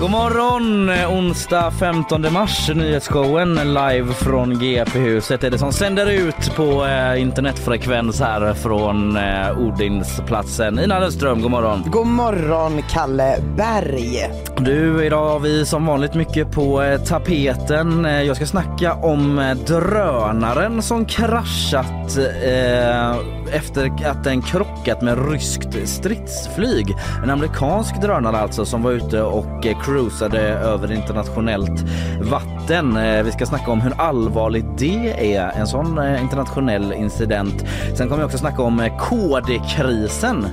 God morgon! Onsdag 15 mars, nyhetsshowen live från GP-huset är det som sänder ut på eh, internetfrekvens här från eh, Odinsplatsen. Ina Lundström, god morgon! God morgon Kalle Berg. Du, idag har vi som vanligt mycket på eh, tapeten. Eh, jag ska snacka om eh, drönaren som kraschat eh, efter att den krockat med ryskt stridsflyg. En amerikansk drönare alltså som var ute och eh, cruisade över internationellt vatten. Eh, vi ska snacka om hur allvarligt det är, en sån eh, internationell incident. Sen kommer vi också snacka om KD-krisen.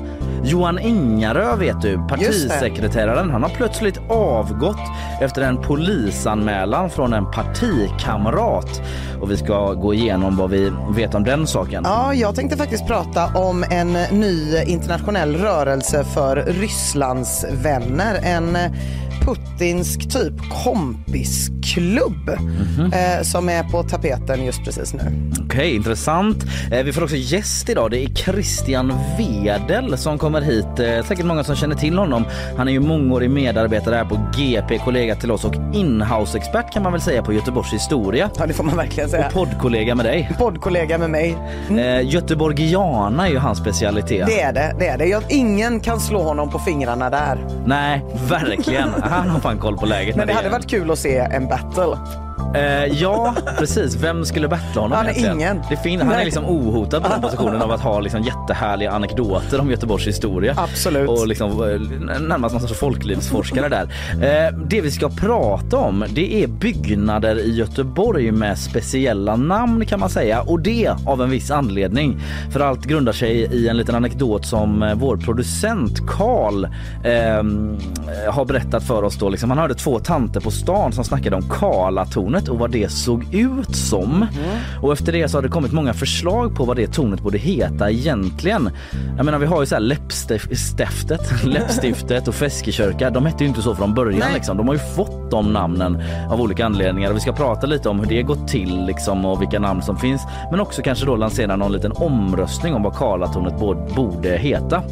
Johan Ingarö vet du, partisekreteraren, han har plötsligt avgått efter en polisanmälan från en partikamrat. Och vi ska gå igenom vad vi vet om den saken. Ja, jag tänkte faktiskt prata om en ny internationell rörelse för Rysslands vänner. En putinsk typ kompisklubb eh, som är på tapeten just precis nu. Okej, intressant. Eh, Vi får också gäst idag. Det är Christian Wedel som kommer hit. Eh, Säkert många som känner till honom. Han är ju mångårig medarbetare här på GP, kollega till oss och inhouse-expert kan man väl säga på Göteborgs historia. Ja, det får man verkligen säga. Och poddkollega med dig. Poddkollega med mig. Eh, Göteborgiana är ju hans specialitet. Det är det. det, är det. Jag, ingen kan slå honom på fingrarna där. Nej, verkligen. Han har fan koll på läget. Men det hade varit kul att se en battle. Eh, ja, precis. Vem skulle battla honom Han är egentligen? ingen. Det fin- han är liksom ohotad på den positionen av att ha liksom jättehärliga anekdoter om Göteborgs historia. Absolut. Och liksom eh, närmast någon sorts folklivsforskare där. Eh, det vi ska prata om det är byggnader i Göteborg med speciella namn kan man säga och det av en viss anledning. För allt grundar sig i en liten anekdot som eh, vår producent Karl ehm, har berättat för oss då. Liksom, han hörde två tanter på stan som snackade om Karlatornet och vad det såg ut som. Och efter det så har det kommit många förslag på vad det tornet borde heta egentligen. Jag menar vi har ju så här läppstiftet, läppstiftet och Feskekörka. De hette ju inte så från början liksom. De har ju fått de namnen av olika anledningar och vi ska prata lite om hur det gått till liksom och vilka namn som finns. Men också kanske då lansera någon liten omröstning om vad Karlatornet bo- borde heta.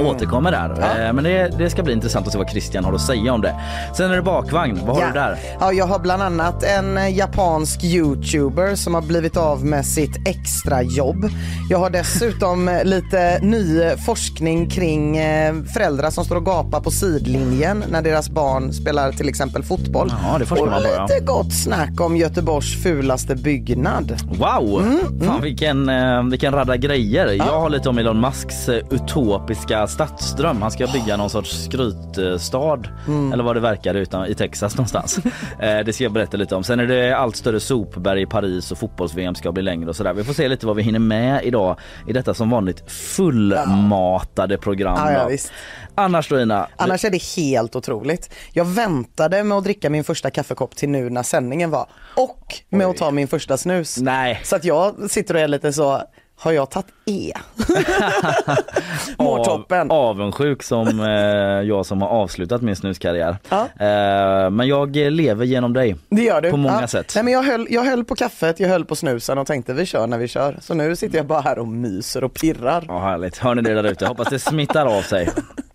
Återkommer där. Eh, Men det, det ska bli intressant att se vad Christian har att säga om det. Sen är det bakvagn. Vad har du där? Ja, jag har bland annat en japansk youtuber som har blivit av med sitt extra jobb. Jag har dessutom lite ny forskning kring eh, föräldrar som står och gapar på sidlinjen när deras barn spelar till exempel fotboll. Ja, det och man ja. lite gott snack om Göteborgs fulaste byggnad. Wow! Mm, Fan vilken, eh, vilken radda grejer. Jag har lite om Elon Musks eh, utopiska stadsdröm. Han ska bygga någon sorts skrytstad Mm. eller vad det verkar utan, i Texas någonstans. det ska jag berätta lite om. Sen är det allt större sopberg i Paris och fotbolls-VM ska bli längre och sådär. Vi får se lite vad vi hinner med idag i detta som vanligt fullmatade program. Ja, ja. Annars då Ina? Annars är det helt otroligt. Jag väntade med att dricka min första kaffekopp till nu när sändningen var och med att ta min första snus. Nej. Så att jag sitter och är lite så, har jag tagit E? Mår toppen. Av, avundsjuk som eh, jag som har avslutat min snuskarriär. Ja. Eh, men jag lever genom dig. Det gör du. På många ja. sätt. Nej, men jag, höll, jag höll på kaffet, jag höll på snusen och tänkte vi kör när vi kör. Så nu sitter jag bara här och myser och pirrar. Ja, härligt. Hör ni det där ute? Hoppas det smittar av sig.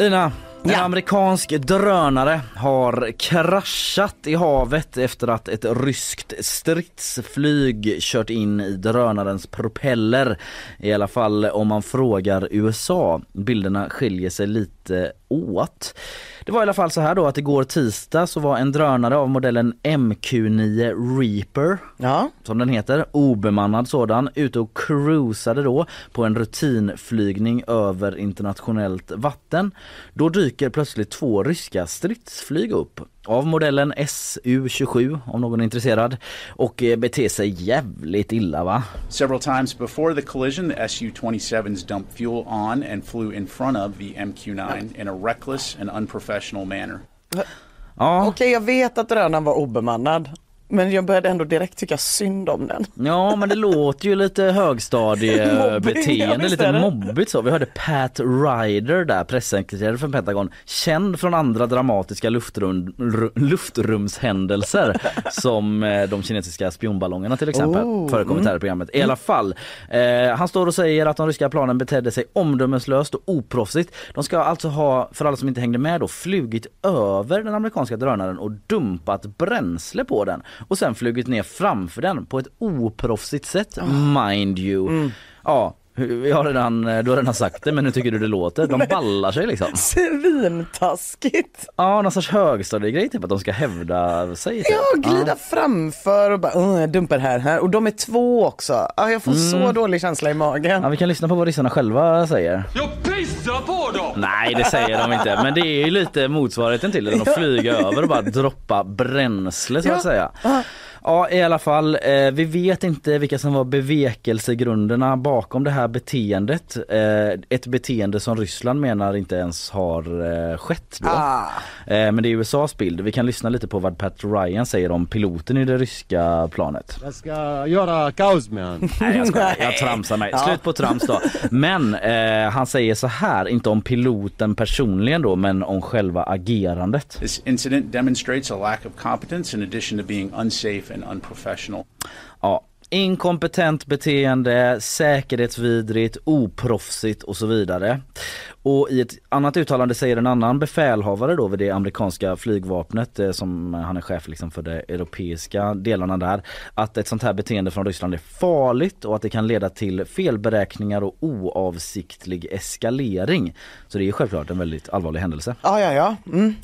Ina, en Ja. amerikansk drönare har kraschat i havet efter att ett ryskt stridsflyg kört in i drönarens propeller. I alla fall om man frågar USA. Bilderna skiljer sig lite åt. Det var i alla fall så här då att igår tisdag så var en drönare av modellen MQ9 Reaper Ja, som den heter, obemannad sådan, ute och cruisade då på en rutinflygning över internationellt vatten. Då dyker plötsligt två ryska stridsflyg upp av modellen SU27 om någon är intresserad och eh, beter sig jävligt illa va? Several times before the collision, the Su-27s dumped fuel on and flew in front of the MQ-9 in a reckless and unprofessional manner. Ja, Okej, jag vet att drönaren var obemannad. Men jag började ändå direkt tycka synd om den. ja men det låter ju lite högstadiebeteende, lite mobbigt så. Vi hörde Pat Ryder där, pressekreterare för Pentagon, känd från andra dramatiska luftrum, ru- luftrumshändelser som eh, de kinesiska spionballongerna till exempel Oh, förekommit här i programmet. I alla fall, eh, han står och säger att de ryska planen betedde sig omdömeslöst och oproffsigt. De ska alltså ha, för alla som inte hängde med då, flugit över den amerikanska drönaren och dumpat bränsle på den och sen flugit ner framför den på ett oproffsigt sätt, mind you. Ja, jag har redan, du har redan sagt det men hur tycker du det låter? De ballar sig liksom. Svintaskigt! Ja, någon sorts högstadiegrej typ att de ska hävda sig. typ. Ja, glida framför och bara "Åh, jag dumpar här, här. Och de är två också. Ja, jag får så dålig känsla i magen. Ja, vi kan lyssna på vad ryssarna själva säger. Jag pissar på dem! Nej det säger de inte men det är ju lite motsvarigheten till det. De flyga över och bara droppa bränsle så att Ja. säga. Ja i alla fall, eh, vi vet inte vilka som var bevekelsegrunderna bakom det här beteendet. Eh, ett beteende som Ryssland menar inte ens har eh, skett då. Ah. Eh, men det är USAs bild. Vi kan lyssna lite på vad Pat Ryan säger om piloten i det ryska planet. Jag ska göra kaos med han. Nej jag skojar, jag tramsar mig. Ja. Slut på trams då. Men eh, han säger så här, inte om piloten personligen då men om själva agerandet. This incident demonstrates a lack of competence in addition to being unsafe and unprofessional. Ja, inkompetent beteende, säkerhetsvidrigt, oproffsigt och så vidare. Och i ett annat uttalande säger en annan befälhavare då vid det amerikanska flygvapnet eh, som han är chef liksom för de europeiska delarna där att ett sånt här beteende från Ryssland är farligt och att det kan leda till felberäkningar och oavsiktlig eskalering. Så det är självklart en väldigt allvarlig händelse. Ja, ja, ja. Mm.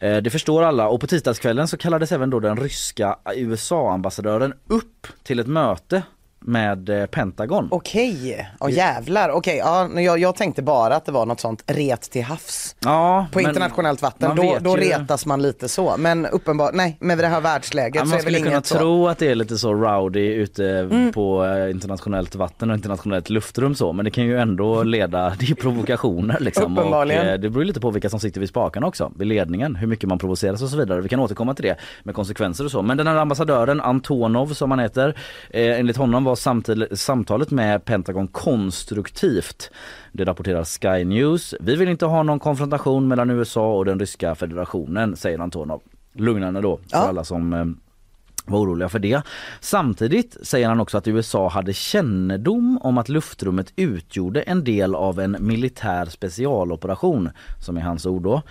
Eh, Det förstår alla och på tisdagskvällen så kallades även då den ryska USA-ambassadören upp till ett möte med eh, Pentagon. Okej, ja jävlar. Okej, ja, jag, jag tänkte bara att det var något sånt ret till havs. Ja, På internationellt vatten, då, då ju- retas man lite så. Men uppenbart, nej, med det här världsläget Ja, så man skulle kunna så. Mm. tro att det är lite så rowdy ute på eh, internationellt vatten och internationellt luftrum så men det kan ju ändå leda till provokationer liksom. och, Uppenbarligen. eh, det beror lite på vilka som sitter vid spakarna också, vid ledningen, hur mycket man provoceras och så vidare. Vi kan återkomma till det med konsekvenser och så. Men den här ambassadören Antonov som han heter, eh, enligt honom var samtidigt, samtalet med Pentagon konstruktivt. Det rapporterar Sky News. Vi vill inte ha någon konfrontation mellan USA och den ryska federationen, säger Antonov. Lugnande då för Ja. alla som eh, var oroliga för det. Samtidigt säger han också att USA hade kännedom om att luftrummet utgjorde en del av en militär specialoperation, som är hans ord då.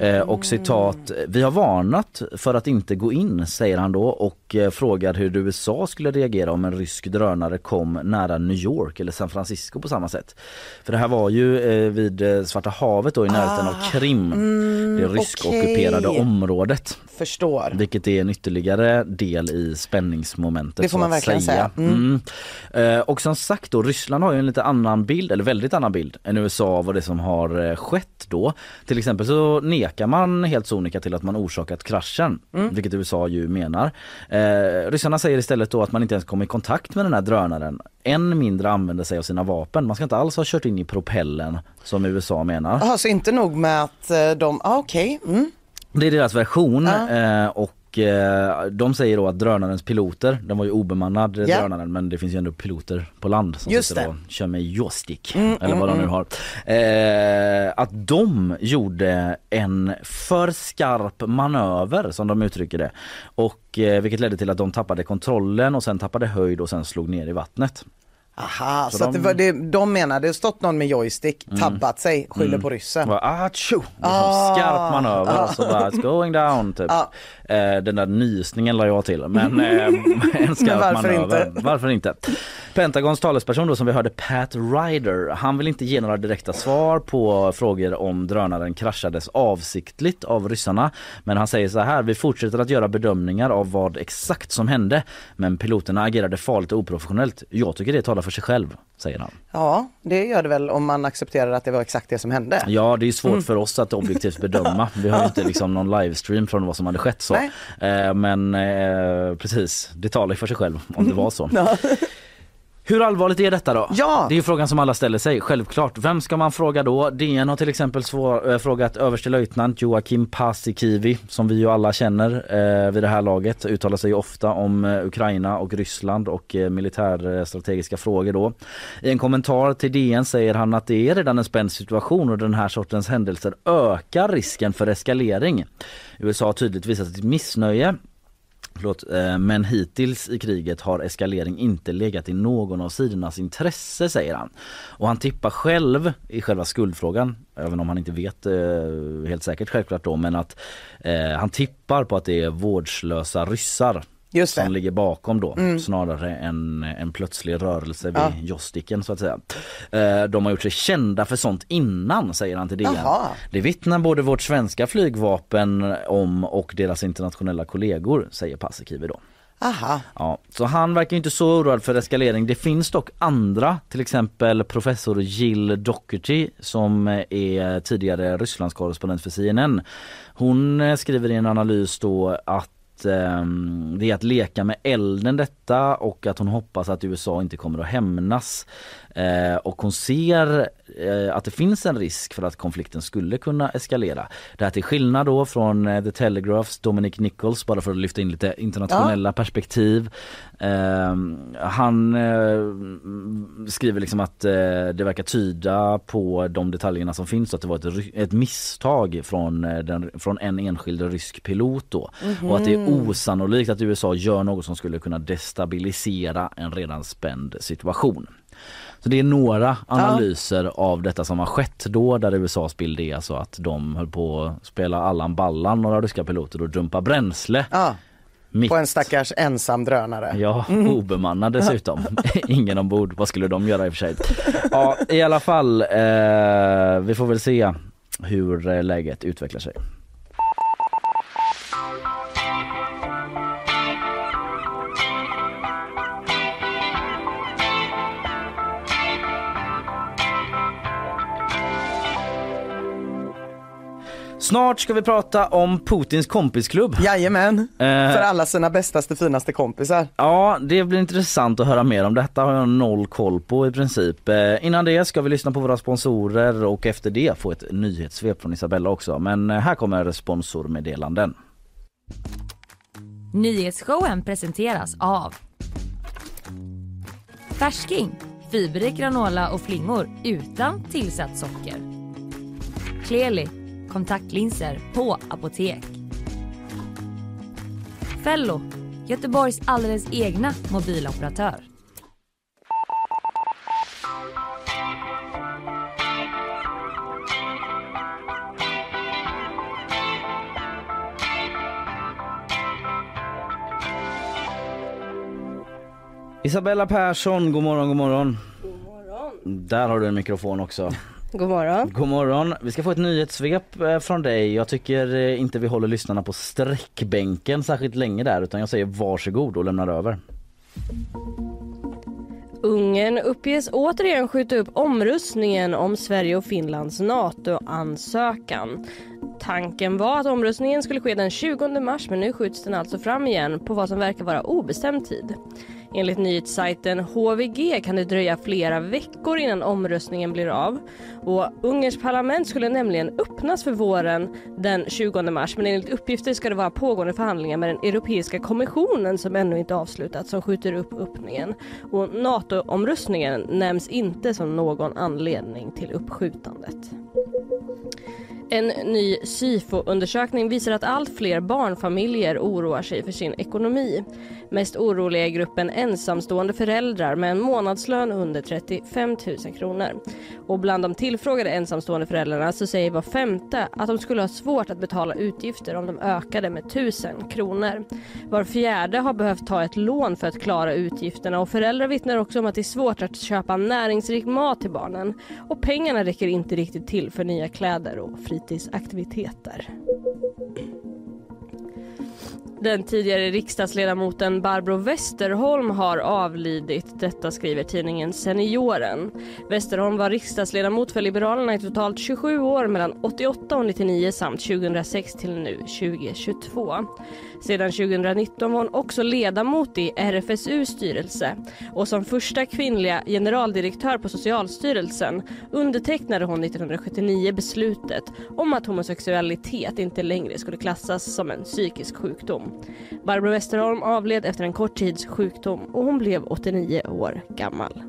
Eh, och citat, vi har varnat för att inte gå in, säger han då och eh, frågar hur USA skulle reagera om en rysk drönare kom nära New York eller San Francisco på samma sätt. För det här var ju eh, vid eh, Svarta havet då i närheten av Krim, det ryskockuperade okej. området. Förstår. Vilket är en ytterligare del i spänningsmomentet. Det får man verkligen säga. Mm. Eh, och som sagt då, Ryssland har ju en lite annan bild, eller väldigt annan bild än USA vad det som har eh, skett då. Till exempel så nekar man helt sonika till att man orsakat kraschen, Mm. vilket USA ju menar. Eh, ryssarna säger istället då att man inte ens kom i kontakt med den här drönaren, än mindre använder sig av sina vapen. Man ska inte alls ha kört in i propellen som USA menar. Jaha, så inte nog med att de, ah, okej. Mm. Det är deras version Ja. eh, och eh, de säger då att drönarens piloter, den var ju obemannad Ja. drönaren men det finns ju ändå piloter på land som Just sitter det. och kör med joystick eller vad de nu har. Eh, att de gjorde en för skarp manöver som de uttrycker det och eh, vilket ledde till att de tappade kontrollen och sen tappade höjd och sen slog ner i vattnet. Aha, så, Så att det de- var det, de menar, det har stått någon med joystick, tabbat sig, skyller på ryssen. Bara, ah, tjo! Liksom Ah. Skarp manöver och så bara it's going down typ. Ah. Eh, den där nysningen la jag till men eh, en skarp varför manöver. inte? Varför inte? Pentagons talesperson då som vi hörde Pat Ryder, han vill inte ge några direkta svar på frågor om drönaren kraschades avsiktligt av ryssarna. Men han säger så här, vi fortsätter att göra bedömningar av vad exakt som hände. Men piloterna agerade farligt och oprofessionellt. Jag tycker det talar för sig själv, säger han. Ja, det gör det väl om man accepterar att det var exakt det som hände. Ja det är svårt för oss att objektivt bedöma. Vi har inte liksom någon livestream från vad som hade skett så. Nej. Eh, men eh, precis, det talar ju för sig själv om det var så. Hur allvarligt är detta då? Ja. Det är frågan som alla ställer sig, självklart. Vem ska man fråga då? DN har till exempel svår, äh, frågat överstelöjtnant Joakim Paasikivi som vi ju alla känner eh, vid det här laget. Uttalar sig ofta om eh, Ukraina och Ryssland och eh, militärstrategiska frågor då. I en kommentar till DN säger han att det är redan en spänd situation och den här sortens händelser ökar risken för eskalering. USA har tydligt visat sitt missnöje Förlåt, eh, men hittills i kriget har eskalering inte legat i någon av sidornas intresse säger han. Och han tippar själv i själva skuldfrågan, även om han inte vet eh, helt säkert självklart då, men att eh, han tippar på att det är vårdslösa ryssar Just det. som ligger bakom då snarare än en plötslig rörelse vid Ja. joysticken så att säga. Eh, De har gjort sig kända för sånt innan säger han till DN. Jaha. Det vittnar både vårt svenska flygvapen om och deras internationella kollegor säger Paasikivi då. Aha. Ja, så han verkar inte så oroad för eskalering. Det finns dock andra, till exempel professor Jill Doherty som är tidigare Rysslandskorrespondent för CNN. Hon eh, skriver i en analys då att ehm, det är att leka med elden detta och att hon hoppas att USA inte kommer att hämnas. Eh, och hon ser eh, att det finns en risk för att konflikten skulle kunna eskalera. Det här till skillnad då från eh, The Telegraphs Dominic Nichols bara för att lyfta in lite internationella perspektiv. Eh, han eh, skriver liksom att eh, det verkar tyda på de detaljerna som finns att det var ett, ett misstag från, eh, den, från en enskild rysk pilot då. Och att det är osannolikt att USA gör något som skulle kunna destabilisera en redan spänd situation. Så det är några analyser av detta som har skett då där USAs bild är alltså att de höll på att spela Allan Ballan några ryska piloter och dumpa bränsle. Ja, mitt- på en stackars ensam drönare. Ja, obemannad dessutom. Ingen ombord. Vad skulle de göra i och för sig? Ja, i alla fall. Eh, vi får väl se hur eh, läget utvecklar sig. Snart ska vi prata om Putins kompisklubb. Jajamän, Eh, för alla sina bästaste finaste kompisar. Ja, det blir intressant att höra mer om detta har jag noll koll på i princip. Eh, innan det ska vi lyssna på våra sponsorer och efter det få ett nyhetssvep från Isabella också. Men eh, här kommer sponsormeddelanden. Nyhetsshowen presenteras av Färsking, fiberrik granola och flingor utan tillsatt socker. Kleli, kontaktlinser på apotek. Fello, Göteborgs alldeles egna mobiloperatör. Isabella Persson, god morgon, god morgon. God morgon. Där har du en mikrofon också. God morgon. God morgon. Vi ska få ett nyhetssvep eh, från dig. Jag tycker eh, inte vi håller lyssnarna på sträckbänken särskilt länge där utan jag säger varsågod och lämnar över. Ungern uppges återigen skjuta upp omröstningen om Sverige och Finlands NATO-ansökan. Tanken var att omröstningen skulle ske den 20 mars men nu skjuts den alltså fram igen på vad som verkar vara obestämd tid. Enligt nyhetssajten HVG kan det dröja flera veckor innan omröstningen blir av. Och Ungerns parlament skulle nämligen öppnas för våren den 20 mars men enligt uppgifter ska det vara pågående förhandlingar med den Europeiska kommissionen som ännu inte avslutats som skjuter upp öppningen. Och NATO-omröstningen nämns inte som någon anledning till uppskjutandet. En ny SIFO-undersökning visar att allt fler barnfamiljer oroar sig för sin ekonomi. Mest oroliga är gruppen ensamstående föräldrar med en månadslön under 35 000 kronor. Och bland de tillfrågade ensamstående föräldrarna så säger var femte att de skulle ha svårt att betala utgifter om de ökade med 1000 kronor. Var fjärde har behövt ta ett lån för att klara utgifterna och föräldrar vittnar också om att det är svårt att köpa näringsrik mat till barnen och pengarna räcker inte riktigt till för nya kläder och fritidsaktiviteter. Den tidigare riksdagsledamoten Barbro Westerholm har avlidit. Detta skriver tidningen Senioren. Westerholm var riksdagsledamot för Liberalerna i totalt 27 år mellan 88 och 99 samt 2006 till nu 2022. Sedan 2019 var hon också ledamot i RFSUs styrelse och som första kvinnliga generaldirektör på Socialstyrelsen undertecknade hon 1979 beslutet om att homosexualitet inte längre skulle klassas som en psykisk sjukdom. Barbro Westerholm avled efter en kort tids sjukdom och hon blev 89 år gammal.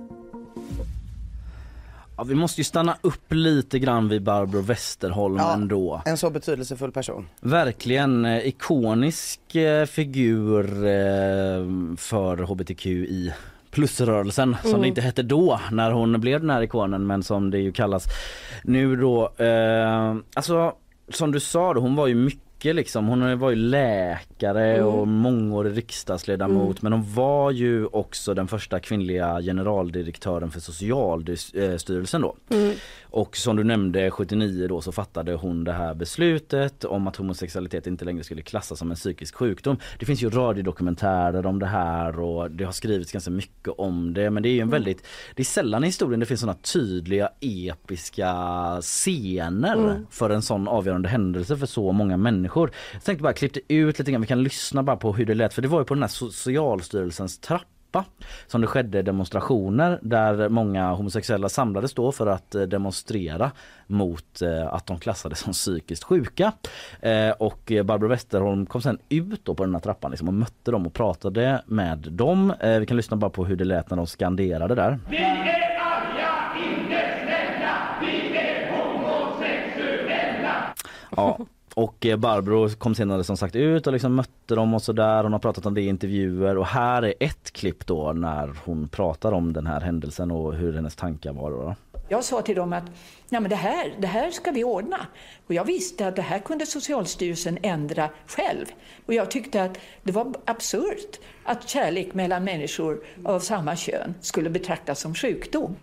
Ja, vi måste ju stanna upp lite grann vid Barbro Westerholm Ja. ändå. En så betydelsefull person. Verkligen eh, ikonisk eh, figur eh, för hbtqi plusrörelsen som det inte hette då när hon blev den här ikonen men som det ju kallas nu då. Eh, alltså som du sa då, hon var ju mycket liksom, hon var ju läkare och mångårig riksdagsledamot men hon var ju också den första kvinnliga generaldirektören för Socialstyrelsen då. Och som du nämnde 79 då så fattade hon det här beslutet om att homosexualitet inte längre skulle klassas som en psykisk sjukdom. Det finns ju radiodokumentärer om det här och det har skrivits ganska mycket om det men det är ju en väldigt, det är sällan i historien det finns sådana tydliga episka scener för en sån avgörande händelse för så många människor. Jag tänkte bara klippte ut lite grann, vi kan lyssna bara på hur det lät för det var ju på den här Socialstyrelsens trappa som det skedde demonstrationer där många homosexuella samlades då för att eh, demonstrera mot eh, att de klassades som psykiskt sjuka. Eh, och Barbro Westerholm kom sen ut på den här trappan liksom och mötte dem och pratade med dem. Vi kan lyssna bara på hur det lät när de skanderade där. Ja. Och eh, Barbro kom senare som sagt ut och liksom mötte dem och sådär. Hon har pratat om det i intervjuer och här är ett klipp då när hon pratar om den här händelsen och hur hennes tankar var då. Jag sa till dem att Nej, men det, här, det här ska vi ordna. Och jag visste att det här kunde Socialstyrelsen ändra själv. Och jag tyckte att det var absurt att kärlek mellan människor av samma kön skulle betraktas som sjukdom.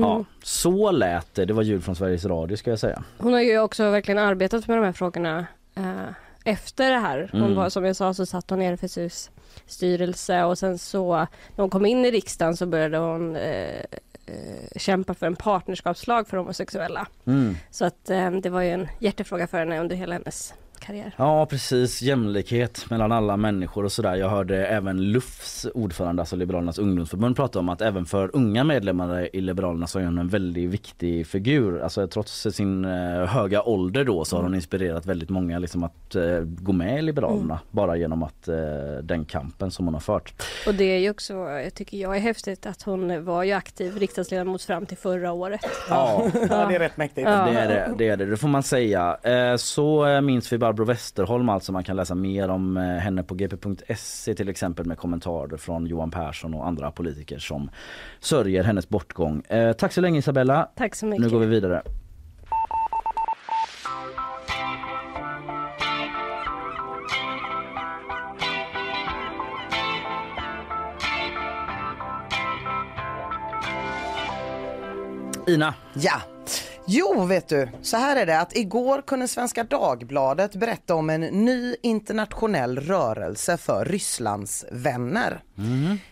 Ja, så lät det. Det var ljud från Sveriges Radio ska jag säga. Hon har ju också verkligen arbetat med de här frågorna eh, efter det här. Hon Mm. var, som jag sa så satt hon i RFSUs styrelse och sen så när hon kom in i riksdagen så började hon eh, eh, kämpa för en partnerskapslag för homosexuella. Mm. Så att eh, det var ju en hjärtefråga för henne under hela hennes karriär. Ja precis, jämlikhet mellan alla människor och sådär. Jag hörde även LUFs ordförande, alltså Liberalernas ungdomsförbund, prata om att även för unga medlemmar i Liberalerna så är hon en väldigt viktig figur. Alltså trots sin eh, höga ålder då så har hon inspirerat väldigt många liksom att eh, gå med i Liberalerna bara genom att eh, den kampen som hon har fört. Och det är ju också, jag tycker jag är häftigt att hon var ju aktiv riksdagsledamot fram till förra året. Ja, Ja, det är rätt mäktigt. Det är det, det är det, det får man säga. Så minns vi Barbro Westerholm alltså. Man kan läsa mer om eh, henne på gp.se till exempel med kommentarer från Johan Persson och andra politiker som sörjer hennes bortgång. Eh, Tack så länge Isabella. Tack så mycket. Nu går vi vidare. Ina, Ja. Jo, vet du, så här är det att igår kunde Svenska Dagbladet berätta om en ny internationell rörelse för Rysslands vänner.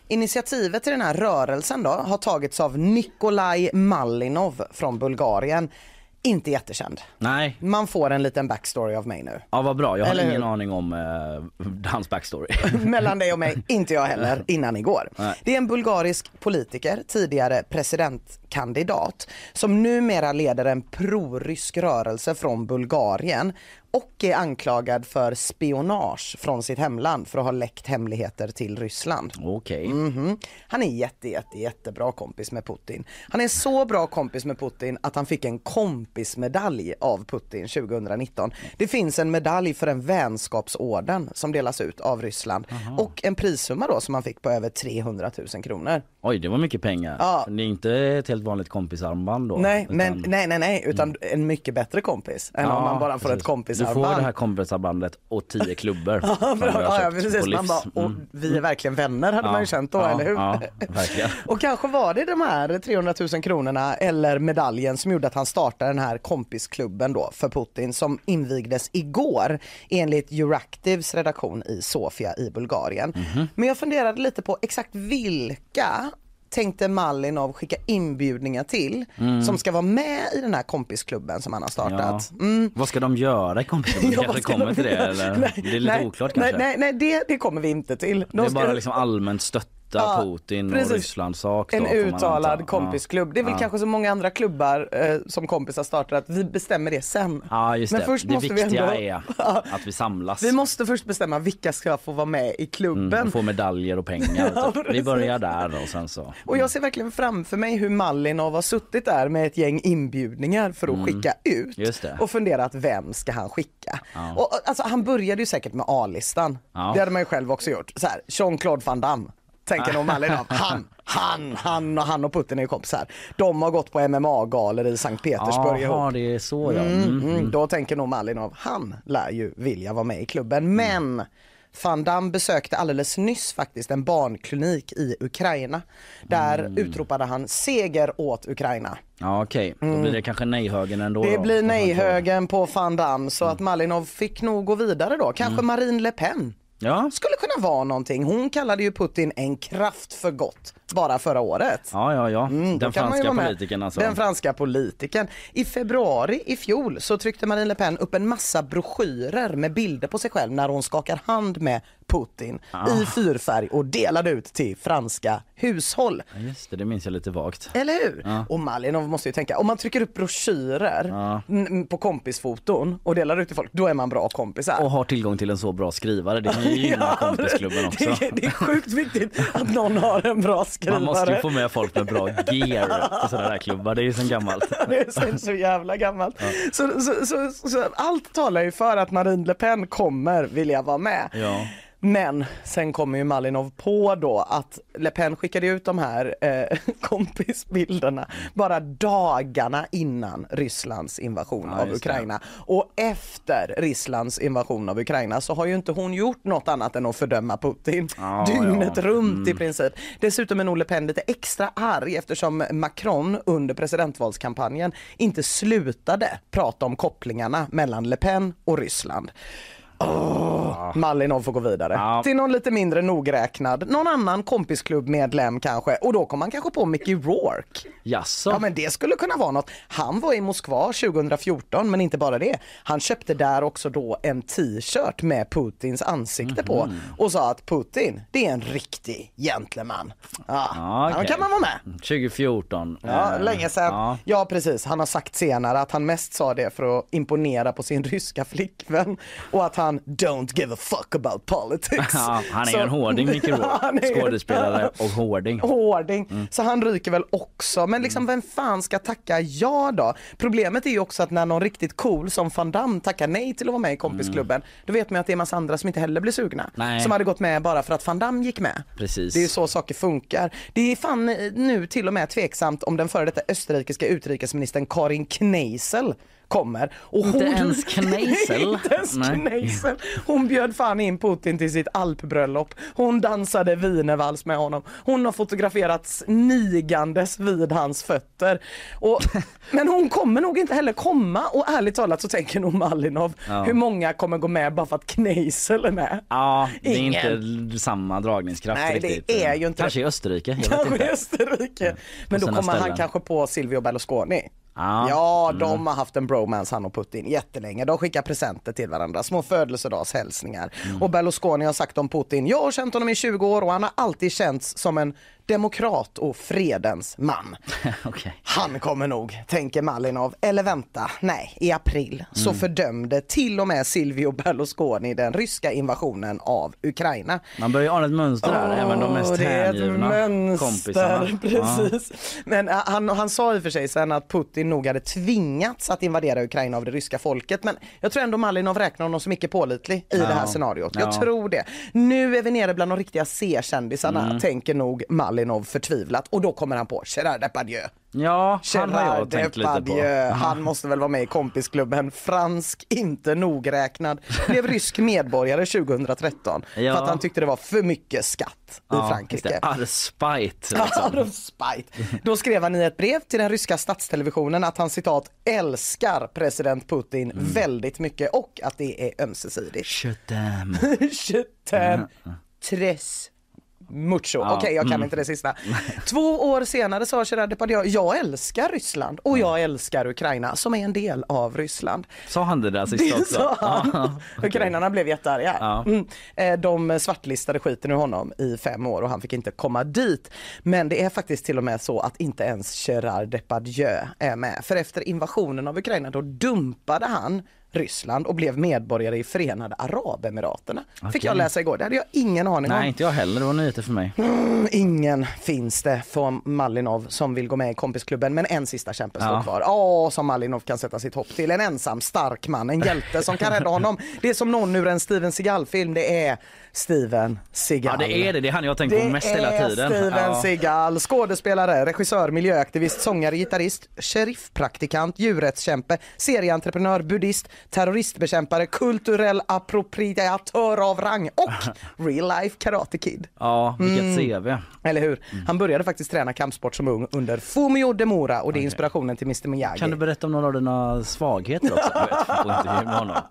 Initiativet till den här rörelsen då har tagits av Nikolaj Malinov från Bulgarien. Inte jättekänd. nej, Man får en liten backstory av mig nu. ja vad bra. Jag har Eller hur? ingen aning om eh, hans backstory. Mellan dig och mig, inte jag heller, innan igår. Nej. Det är en bulgarisk politiker, tidigare presidentkandidat, som numera leder en prorysk rörelse från Bulgarien. Och är anklagad för spionage från sitt hemland för att ha läckt hemligheter till Ryssland. Okej. Mhm. Han är jätte, jätte, jättebra kompis med Putin. Han är så bra kompis med Putin att han fick en kompismedalj av Putin 2019. Det finns en medalj för en vänskapsorden som delas ut av Ryssland och en prissumma då som han fick på över 300 000 kronor. Oj det var mycket pengar. Ja. Det är inte ett helt vanligt kompisarmband då? Nej, utan- men, nej, nej, nej, utan en mycket bättre kompis än om man bara får precis. ett kompisarmband. Du får det här kompisarbandet och tio klubbor. Ja, bra. ja, precis. Man bara, och Mm. vi är verkligen vänner hade Ja, man ju känt då, ja, eller hur? Ja, verkligen. Och kanske var det de här 300 000 kronorna eller medaljen som gjorde att han startade den här kompisklubben då för Putin som invigdes igår enligt Euractivs redaktion i Sofia i Bulgarien. Mhm. Men jag funderade lite på exakt vilka tänkte Malinov skicka inbjudningar till som ska vara med i den här kompisklubben som han har startat. Mm. Ja. Vad ska de göra i kompisklubben? Ja, kanske kommer de till det eller? Nej, det är lite nej, oklart nej, kanske. Nej, nej det, det kommer vi inte till. De det är ska- bara liksom allmänt stötta Ja, Putin precis. och Rysslands sak. då, En man uttalad kompisklubb. Det är väl Ja. kanske så många andra klubbar eh, som kompisar startar att vi bestämmer det sen. Ja just Men det. först det måste vi viktiga ändå- är att vi samlas. Vi måste först bestämma vilka ska få vara med i klubben. mm, och få medaljer och pengar. Ja, typ. Vi börjar där och sen så. Och jag ser verkligen framför mig hur Malinov har suttit där med ett gäng inbjudningar för att skicka ut Mm. Just det. och funderat vem ska han skicka? Ja. Och, alltså, han började ju säkert med A-listan. Ja. Det hade man ju själv också gjort. Så här, Jean-Claude Van Damme. Tänker nog Malinov. Han, han, han och han och Putin är ju kompisar. De har gått på MMA-galor i Sankt Petersburg ihop. Jaha det är så ja. Mm, Mm. mm, då tänker nog Malinov, han lär ju vilja vara med i klubben. Men Van Damme besökte alldeles nyss faktiskt en barnklinik i Ukraina. Där Mm. utropade han seger åt Ukraina. Ja okej, då blir det kanske nej-högen ändå Mm. Det då. blir nej-högen på Van Damme så att Malinov fick nog gå vidare då. Kanske Marine Le Pen. Ja. Skulle kunna vara någonting. Hon kallade ju Putin en kraft för gott bara förra året. Ja ja ja, Mm, den franska politikern alltså. Den franska politikern. I februari i fjol så tryckte Marine Le Pen upp en massa broschyrer med bilder på sig själv när hon skakar hand med Putin Ah. i fyrfärg och delade ut till franska hushåll. Ja, Just det, det minns jag lite vagt. Eller hur? Ja. Och Malinov måste ju tänka, om man trycker upp broschyrer n- på kompisfoton och delar ut till folk, då är man bra kompisar. Och har tillgång till en så bra skrivare, det kan ju gynna kompisklubben också. Det, är- det är sjukt viktigt att någon har en bra skrivare. Man måste ju få med folk med bra gear på sådana där klubbar, det är ju sen gammalt. Det är så, så jävla gammalt. Så, så, så, så, så allt talar ju för att Marine Le Pen kommer vilja vara med. Ja. Men sen kommer ju Malinov på då att Le Pen skickade ut de här eh, kompisbilderna bara dagarna innan Rysslands invasion Ja, av just det. Ukraina. Och efter Rysslands invasion av Ukraina så har ju inte hon gjort något annat än att fördöma Putin Ja, dygnet ja. runt i Mm. princip. Dessutom är nog Le Pen lite extra arg eftersom Macron under presidentvalskampanjen inte slutade prata om kopplingarna mellan Le Pen och Ryssland. Åh, Malinov får gå vidare. Ja. Till någon lite mindre nogräknad, någon annan kompisklubbmedlem kanske. Och då kom man kanske på Mickey Rourke. Jaså? Ja men det skulle kunna vara något. Han var i Moskva 2014 men inte bara det. Han köpte där också då en t-shirt med Putins ansikte på Mhm. och sa att Putin, det är en riktig gentleman. Ja, ja okej. kan man vara med. 2014. Ja, Eh, länge sedan. Ja. Ja. precis, han har sagt senare att han mest sa det för att imponera på sin ryska flickvän och att han don't give a fuck about politics. Ja, han är Så- en hårding Micke Han är- skådespelare och hårding. Hårding. Så han ryker väl också. Men liksom vem fan ska tacka ja då? Problemet är ju också att när någon riktigt cool som Van Damme tackar nej till att vara med i kompisklubben, då vet man att det är massa andra som inte heller blir sugna. Nej. Som hade gått med bara för att Van Damme gick med. Precis. Det är ju så saker funkar. Det är fan eh, nu till och med tveksamt om den före detta österrikiska utrikesministern Karin Kneisel kommer. Och Inte ens Kneisel? inte ens. Kneisel. Hon bjöd fan in Putin till sitt alpbröllop. Hon dansade wienervals med honom. Hon har fotograferats nigandes vid hans fötter. Och, men hon kommer nog inte heller komma och ärligt talat så tänker nog Malinov Ja. hur många kommer gå med bara för att Kneisel är med. Ja, det är Ingen. inte samma dragningskraft Nej, det riktigt. är ju inte Kanske det. i Österrike, Kanske i Österrike. Men då kommer han ställen. kanske på Silvio Berlusconi. Ja. Ja, de har haft en bromance han och Putin jättelänge. De skickar presenter till varandra, små födelsedagshälsningar. Mm. Och Berlusconi har sagt om Putin, jag har känt honom i 20 år och han har alltid känts som en demokrat och fredens man. Okej. Han kommer nog, tänker Malinov. Eller vänta, nej, i april så Mm. fördömde till och med Silvio Berlusconi den ryska invasionen av Ukraina. Man börjar ana ett mönster där, även de mest hängivna kompisarna. Precis. Men äh, han, han sa i och för sig sen att Putin nog hade tvingats att invadera Ukraina av det ryska folket. Men jag tror ändå Malinov räknar honom som icke pålitlig i det här scenariot. Jag Ja. tror det. Nu är vi nere bland de riktiga C-kändisarna, Mm. tänker nog Malinov förtvivlat. Och då kommer han på Gerard Depardieu. Ja, han har jag tänkt lite på. Han måste väl vara med i kompisklubben. Fransk, inte nogräknad, blev rysk medborgare 2013 Ja. för att han tyckte det var för mycket skatt i Ja, just Frankrike. Out Liksom. of spite. Då skrev han i ett brev till den ryska statstelevisionen att han citat älskar president Putin Mm. väldigt mycket och att det är ömsesidigt. Shut them. Je t'aime tres mucho. Okej, jag kan inte det sista. Två år senare sa Gerard Depardieu, jag älskar Ryssland och jag älskar Ukraina som är en del av Ryssland. Sa han det där sist Det också? sa han. Ja. Ukrainarna blev jättearga. Ja. Mm. Eh, De svartlistade skiten ur honom i fem år och han fick inte komma dit. Men det är faktiskt till och med så att inte ens Gerard Depardieu är med. För efter invasionen av Ukraina då dumpade han Ryssland och blev medborgare i Förenade Arabemiraterna. Fick Okej. jag läsa igår, det hade jag ingen aning Nej, om. inte jag heller. Det var nyheter för mig. Mm, Ingen finns det från Malinov som vill gå med i kompisklubben men en sista kämpe står Ja. kvar. Åh, som Malinov kan sätta sitt hopp till. En ensam stark man, en hjälte som kan rädda honom. Det är som någon ur en Steven Seagal-film. Det är Steven Seagal. Ja, det är det. Det är han jag tänkt på mest hela tiden. Det är Steven Ja. Seagal, skådespelare, regissör, miljöaktivist, sångare, gitarrist, sheriffpraktikant, djurrättskämpe, serieentreprenör, buddhist, terroristbekämpare, kulturell appropriatör av rang och real life karate kid. Ja, vilket Mm. CV. Eller hur? Han började faktiskt träna kampsport som ung under Fumio Demura och det är inspirationen till Mr Miyagi. Kan du berätta om några av dina svagheter också? Du vet, intervju med honom.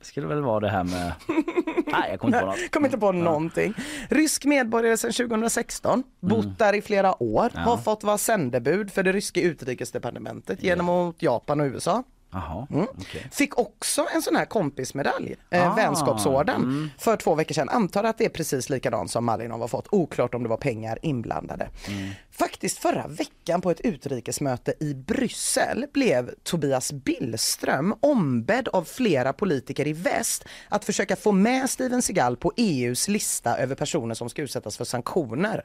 Det skulle väl vara det här med... Nej, jag kommer inte på något. Kom inte på någonting. Rysk medborgare sedan 2016, bott där i flera år, har fått vara sändebud för det ryska utrikesdepartementet gentemot Japan och USA. Jaha, Mm. okej. Fick också en sån här kompismedalj, eh, Ah, vänskapsorden, för två veckor sedan. Antar att det är precis likadant som Malinov har fått. Oklart om det var pengar inblandade. Faktiskt förra veckan på ett utrikesmöte i Bryssel blev Tobias Billström ombedd av flera politiker i väst att försöka få med Steven Seagal på EUs lista över personer som ska utsättas för sanktioner.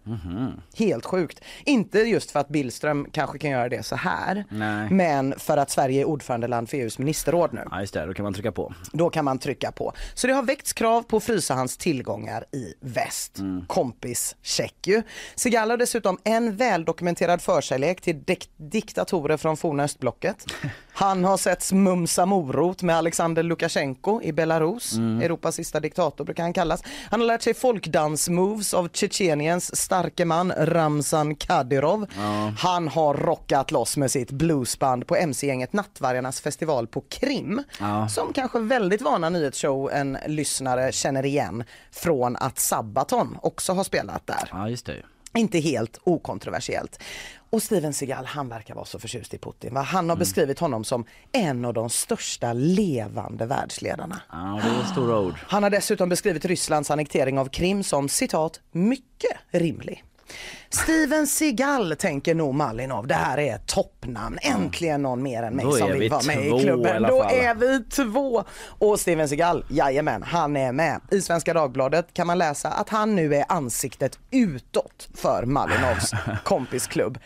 Helt sjukt. Inte just för att Billström kanske kan göra det så här, Nej. men för att Sverige är ordförandeland för EUs ministerråd nu. Ja, just det. Då kan man trycka på. Då kan man trycka på. Så det har väckts krav på att frysa hans tillgångar i väst. Kompis check ju. Segal har dessutom en väldokumenterad förkärlek till dik- diktatorer från forna östblocket. Han har setts mumsa morot med Alexander Lukasjenko i Belarus. Europas sista diktator brukar han kallas. Han har lärt sig folkdansmoves av Tjetjeniens starke man Ramzan Kadyrov. Han har rockat loss med sitt bluesband på mc-gänget Nattvargarnas festival på Krim. Ja. Som kanske väldigt vana nyhetsshow en lyssnare känner igen från att Sabaton också har spelat där. Ja, just det. Inte helt okontroversiellt. Och Steven Seagal, han verkar vara så förtjust i Putin. Va? Han har beskrivit honom som en av de största levande världsledarna. Ja, det är stora ord. Han har dessutom beskrivit Rysslands annektering av Krim som citat mycket rimlig. Steven Seagal tänker nog Malinov, det här är ett toppnamn. Äntligen någon mer än mig Då som är vill vi vara med två i i klubben. alla Då fall. är vi två. Och Steven Seagal, jajamän, han är med. I Svenska Dagbladet kan man läsa att han nu är ansiktet utåt för Malinovs kompisklubb.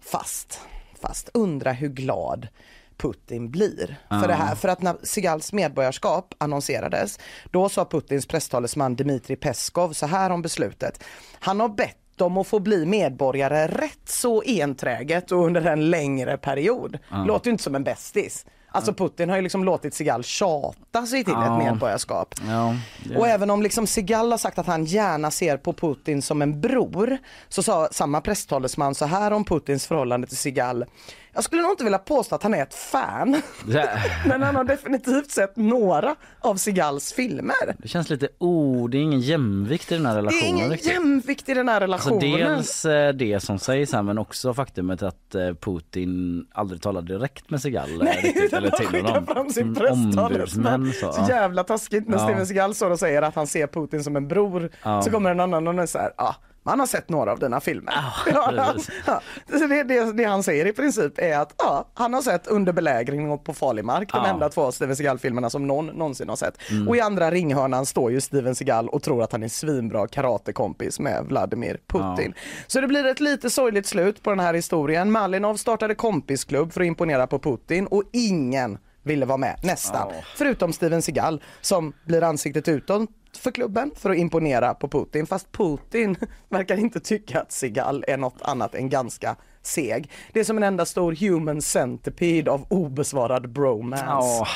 Fast, fast undra hur glad Putin blir för det här. För att när Segals medborgarskap annonserades, då sa Putins presstalesman Dmitrij Peskov så här om beslutet. Han har bett dem att få bli medborgare rätt så enträget och under en längre period. Låter ju inte som en bästis. Alltså Putin har ju liksom låtit Segal tjata sig till Ja. ett medborgarskap. Ja, Och även om liksom Segal har sagt att han gärna ser på Putin som en bror så sa samma presstalesman så här om Putins förhållande till Segal. Jag skulle nog inte vilja påstå att han är ett fan, men han har definitivt sett några av Segals filmer. Det känns lite, oh, det är ingen jämvikt i den här Det är relationen ingen riktigt. jämvikt i den här Alltså relationen. dels eh, det som sägs här men också faktumet att eh, Putin aldrig talade direkt med Segal. eh, riktigt, utan eller till honom. fram sin Mm, presstalesman. Så. Så jävla taskigt när Ja. Steven Seagal står och säger att han ser Putin som en bror. Ja. Så kommer en annan och är så här, ah, Han har sett några av dina filmer. Ja, Ja, det, det, det han säger i princip är att ja, han har sett Under belägring och På farlig mark, de enda två Steven Seagal-filmerna som någon någonsin har sett. Mm. Och i andra ringhörnan står ju Steven Seagal och tror att han är svinbra karatekompis med Vladimir Putin. Så det blir ett lite sorgligt slut på den här historien. Malinov startade kompisklubb för att imponera på Putin och ingen ville vara med, nästan. Förutom Steven Seagal som blir ansiktet utåt för klubben för att imponera på Putin. Fast Putin verkar inte tycka att Seagal är något annat än ganska seg. Det är som en enda stor human centipede av obesvarad bromance. Ja.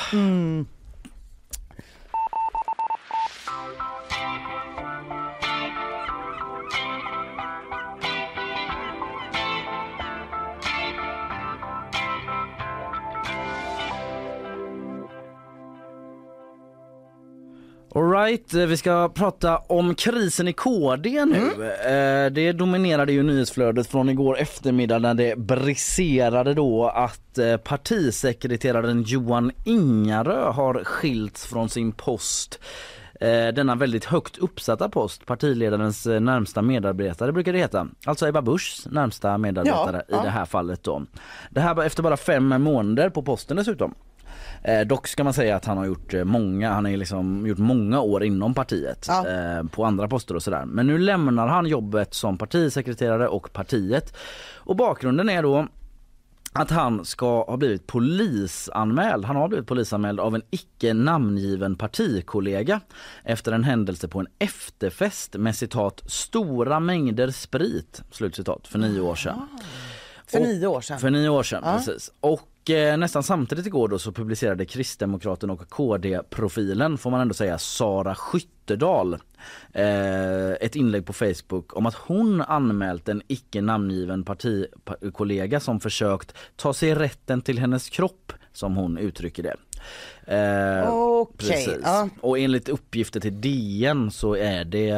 Alright, vi ska prata om krisen i KD nu. Eh, Det dominerade ju nyhetsflödet från igår eftermiddag när det briserade då att eh, partisekreteraren Johan Ingarö har skilts från sin post. Eh, Denna väldigt högt uppsatta post, partiledarens eh, närmsta medarbetare brukar det heta. Alltså Ebba Buschs närmsta medarbetare Ja, i ja. det här fallet då. Det här var efter bara fem månader på posten dessutom. Eh, dock ska man säga att han har gjort eh, många, han har liksom gjort många år inom partiet Ja. eh, på andra poster och sådär. Men nu lämnar han jobbet som partisekreterare och partiet. Och bakgrunden är då att han ska ha blivit polisanmäld. Han har blivit polisanmäld av en icke namngiven partikollega efter en händelse på en efterfest med citat stora mängder sprit slutcitat för nio år sedan. För Och- nio år sedan. För nio år sedan, precis. Och eh, nästan samtidigt igår då så publicerade Kristdemokraterna och KD-profilen, får man ändå säga, Sara Skyttedal eh, ett inlägg på Facebook om att hon anmält en icke namngiven partikollega som försökt ta sig rätten till hennes kropp, som hon uttrycker det. Eh, Okej, precis. ja. Och enligt uppgifter till DN så är det eh,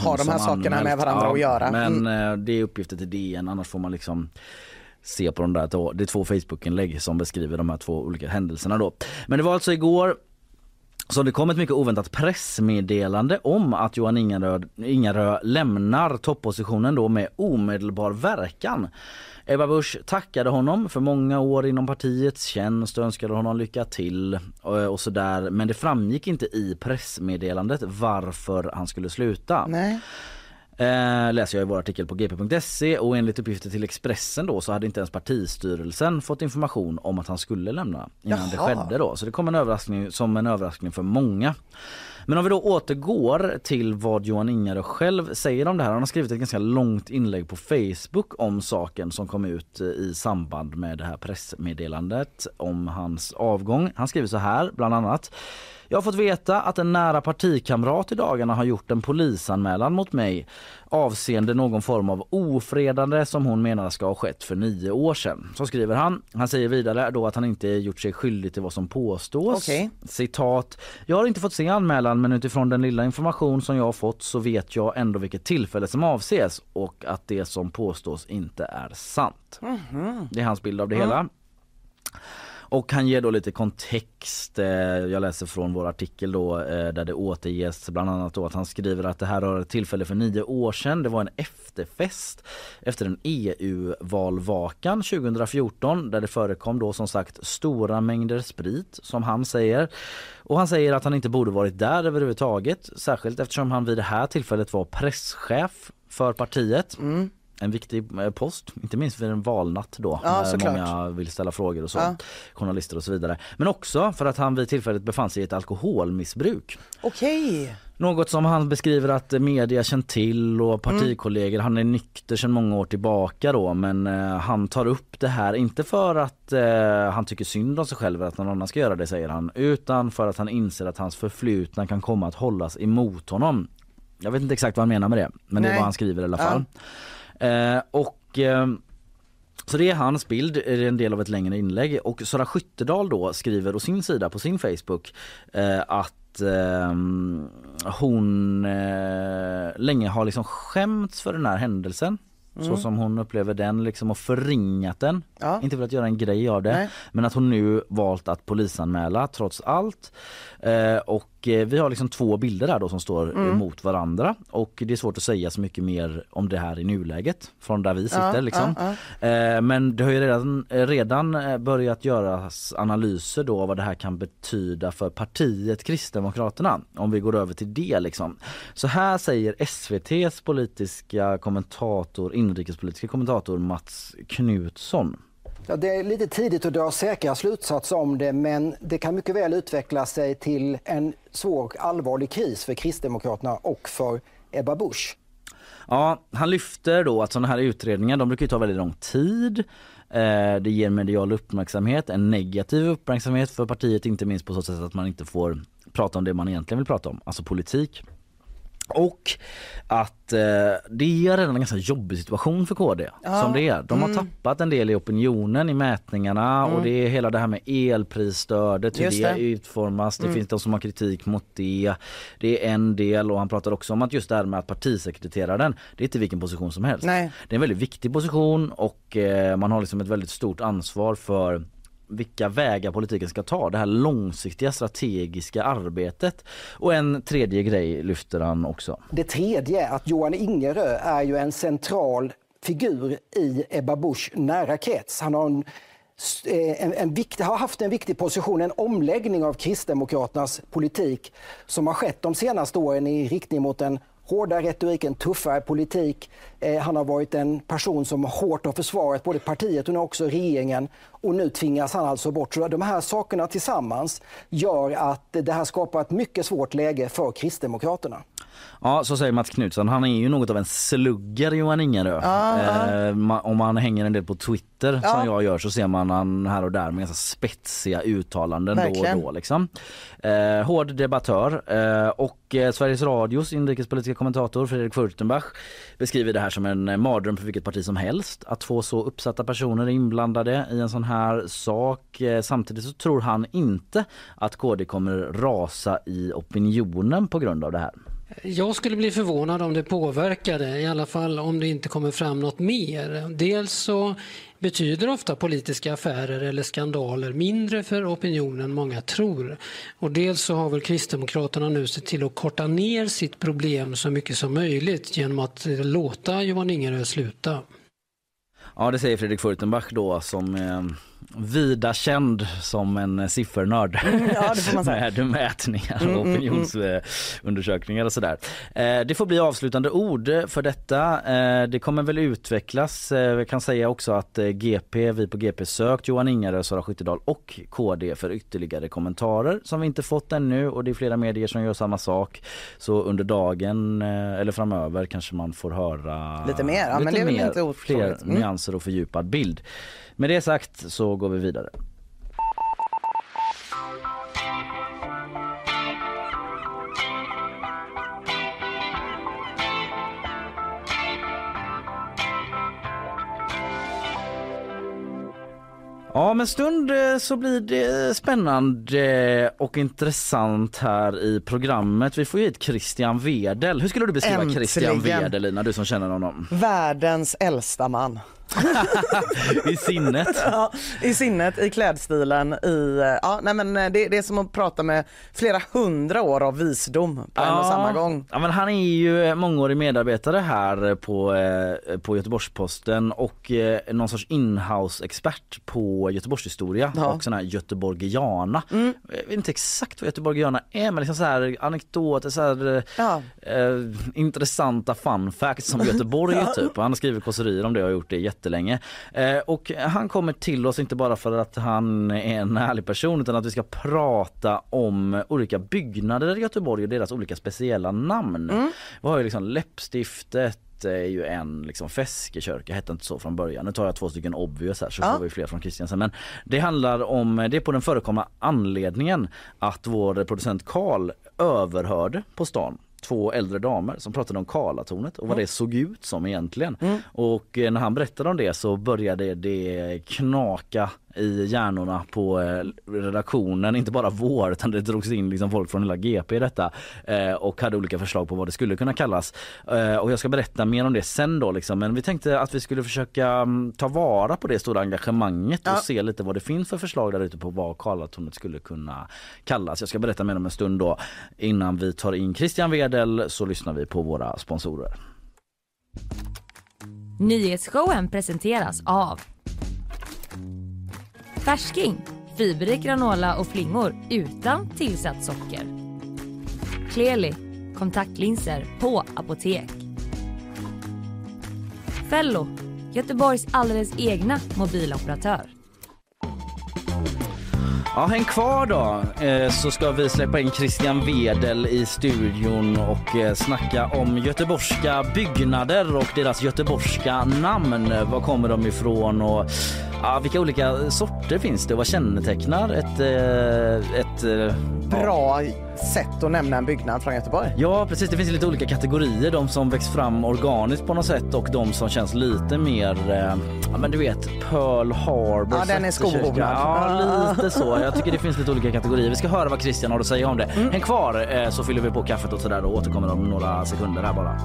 Har de här sakerna anmält. med varandra att göra? Men Mm. eh, det är uppgifter till DN annars får man liksom se på de där två, det är två Facebookinlägg som beskriver de här två olika händelserna då. Men det var alltså igår så det kom ett mycket oväntat pressmeddelande om att Johan Ingarö, Ingarö lämnar toppositionen då med omedelbar verkan. Ebba Busch tackade honom för många år inom partiets tjänst och önskade honom lycka till och, och sådär. Men det framgick inte i pressmeddelandet varför han skulle sluta. Nej. Eh, läser jag i vår artikel på gp.se och enligt uppgifter till Expressen då så hade inte ens partistyrelsen fått information om att han skulle lämna innan det Jaha. skedde då. Så det kom en överraskning som en överraskning för många. Men om vi då återgår till vad Johan Ingarö själv säger om det här. Han har skrivit ett ganska långt inlägg på Facebook om saken som kom ut eh, i samband med det här pressmeddelandet om hans avgång. Han skriver så här bland annat. Jag har fått veta att en nära partikamrat i dagarna har gjort en polisanmälan mot mig avseende någon form av ofredande som hon menar ska ha skett för nio år sedan. Så skriver han. Han säger vidare då att han inte gjort sig skyldig till vad som påstås. Okej. Citat. Jag har inte fått se anmälan men utifrån den lilla information som jag har fått så vet jag ändå vilket tillfälle som avses och att det som påstås inte är sant. Det är hans bild av det hela. Och han ger då lite kontext. Eh, jag läser från vår artikel då eh, där det återges bland annat då att han skriver att det här har ett tillfälle för nio år sedan. Det var en efterfest efter en EU-valvakan 2014 där det förekom då som sagt stora mängder sprit som han säger. Och han säger att han inte borde varit där överhuvudtaget. Särskilt eftersom han vid det här tillfället var presschef för partiet. Mm. En viktig eh, post, inte minst vid en valnatt då Ja, när såklart. många vill ställa frågor och så. Ja. Journalister och så vidare. Men också för att han vid tillfället befann sig i ett alkoholmissbruk. Okej. Något som han beskriver att media känt till och partikollegor. Han är nykter sedan många år tillbaka då men eh, han tar upp det här inte för att eh, han tycker synd om sig själv att någon annan ska göra det säger han utan för att han inser att hans förflutna kan komma att hållas emot honom. Jag vet inte exakt vad han menar med det men det är Nej. vad han skriver i alla Ja. fall. Eh, och eh, så det är hans bild, är en del av ett längre inlägg och Sara Skyttedal då skriver å sin sida på sin Facebook eh, att eh, hon eh, länge har liksom skämts för den här händelsen. så som hon upplever den liksom och förringat den. Ja. Inte velat göra en grej av det. Nej. Men att hon nu valt att polisanmäla trots allt. Eh, och eh, vi har liksom två bilder här då som står Mm. emot varandra och det är svårt att säga så mycket mer om det här i nuläget från där vi sitter Ja, liksom. ja, Eh, men det har ju redan, eh, redan eh, börjat göras analyser då av vad det här kan betyda för partiet Kristdemokraterna om vi går över till det liksom. Så här säger SVTs politiska kommentator, inrikespolitiska kommentator Mats Knutsson. Ja, det är lite tidigt att dra säkra slutsatser om det men det kan mycket väl utveckla sig till en svår och allvarlig kris för Kristdemokraterna och för Ebba Busch. Ja, han lyfter då att sådana här utredningar de brukar ju ta väldigt lång tid. Eh, det ger medial uppmärksamhet, en negativ uppmärksamhet för partiet inte minst på så sätt att man inte får prata om det man egentligen vill prata om, alltså politik. Och att eh, det är redan en ganska jobbig situation för KD som det är. De har tappat en del i opinionen i mätningarna och det är hela det här med elprisstödet, hur Just det, utformas. Det finns de som har kritik mot det. Det är en del och han pratar också om att just det här med att partisekreteraren, det är inte vilken position som helst. Nej. Det är en väldigt viktig position och eh, man har liksom ett väldigt stort ansvar för vilka vägar politiken ska ta, det här långsiktiga strategiska arbetet. Och en tredje grej lyfter han också. Det tredje, att Johan Ingerö är ju en central figur i Ebba Buschs nära krets. Han har, en, eh, en, en viktig, har haft en viktig position, en omläggning av Kristdemokraternas politik som har skett de senaste åren i riktning mot en hårdare retorik, en tuffare politik. Eh, han har varit en person som hårt har försvarat både partiet och nu också regeringen. Och nu tvingas han alltså bort. Så de här sakerna tillsammans gör att det här skapar ett mycket svårt läge för Kristdemokraterna. Ja, så säger Mats Knutsson. Han är ju något av en slugger Johan Ingerö. Eh, ma- om man hänger en del på Twitter som jag gör så ser man han här och där med ganska spetsiga uttalanden Verkligen. då och då. Liksom. Eh, hård debattör eh, och eh, Sveriges Radios inrikespolitiska kommentator Fredrik Furtenbach beskriver det här som en eh, mardröm för vilket parti som helst. Att få så uppsatta personer inblandade i en sån här sak. Eh, samtidigt så tror han inte att KD kommer rasa i opinionen på grund av det här. Jag skulle bli förvånad om det påverkade, i alla fall om det inte kommer fram något mer. Dels så betyder ofta politiska affärer eller skandaler mindre för opinionen än många tror. Och dels så har väl Kristdemokraterna nu sett till att korta ner sitt problem så mycket som möjligt genom att eh, låta Johan Ingerö sluta. Ja det säger Fredrik Furtenbach då som eh, vida känd som en eh, siffernörd. ja, man säga. Med mätningar och opinionsundersökningar och sådär. Eh, det får bli avslutande ord för detta. Eh, det kommer väl utvecklas. Vi kan säga också att GP, vi på GP sökt Johan Ingerö, Sara Skyttedal och KD för ytterligare kommentarer som vi inte fått ännu och det är flera medier som gör samma sak. Så under dagen eller framöver kanske man får höra Lite mer, ja, men det är väl inte otroligt. fler Mm. nyanser och fördjupad bild. Med det sagt så går vi vidare. Ja, om en stund eh, så blir det spännande och intressant här i programmet. Vi får ju hit Christian Wedel. Hur skulle du beskriva Äntligen. Christian Wedel, Lina, du som känner honom? Världens äldsta man. I sinnet? Ja, I sinnet, i klädstilen, i... eh, Ja, nej men det, det är som att prata med flera hundra år av visdom på en och samma gång. Ja, men han är ju mångårig medarbetare här på, eh, på Göteborgs-Posten och eh, någon sorts inhouse-expert på Göteborgshistoria Ja. och sån här Göteborgiana. Jag vet inte exakt vad Göteborgiana är men liksom så här anekdoter, så här, eh, Ja. eh, intressanta fun facts om Göteborg typ. Han har skrivit kåserier om det och har gjort det jättelänge. Eh, och han kommer till oss inte bara för att han är en härlig person utan att vi ska prata om olika byggnader i Göteborg och deras olika speciella namn. Vi har ju liksom läppstiftet är ju en liksom Feskekörka hette inte så från början. Nu tar jag två stycken obvious här så Ja. får vi fler från Christiansen. Men det handlar om, det är på den förekomna anledningen att vår producent Karl överhörde på stan två äldre damer som pratade om Karlatornet och vad det såg ut som egentligen. Och eh, när han berättade om det så började det knaka i hjärnorna på eh, redaktionen, inte bara vår utan det drogs in liksom folk från hela GP i detta eh, och hade olika förslag på vad det skulle kunna kallas. Och jag ska berätta mer om det sen då liksom. men vi tänkte att vi skulle försöka mm, ta vara på det stora engagemanget Ja. och se lite vad det finns för förslag där ute på vad Karlatornet skulle kunna kallas. Jag ska berätta mer om en stund då. Innan vi tar in Christian medel så lyssnar vi på våra sponsorer. Nyhetsshowen presenteras av Färsking, fiberrik granola och flingor utan tillsatt socker. Kleli, kontaktlinser på apotek. Fello, Göteborgs alldeles egna mobiloperatör. Ja, häng kvar då eh, så ska vi släppa in Christian Wedel i studion och eh, snacka om göteborgska byggnader och deras göteborgska namn. Var kommer de ifrån och ja, vilka olika sorter finns det? Vad kännetecknar ett... Eh, ett bra Bra sätt att nämna en byggnad från Göteborg. Ja precis, det finns lite olika kategorier. De som växt fram organiskt på något sätt och de som känns lite mer, eh, ja men du vet Pearl Harbor. Ja, den är skohornad. Ja lite så. Jag tycker det finns lite olika kategorier. Vi ska höra vad Christian har att säga om det. Mm. Häng kvar eh, så fyller vi på kaffet och sådär och återkommer om några sekunder här bara.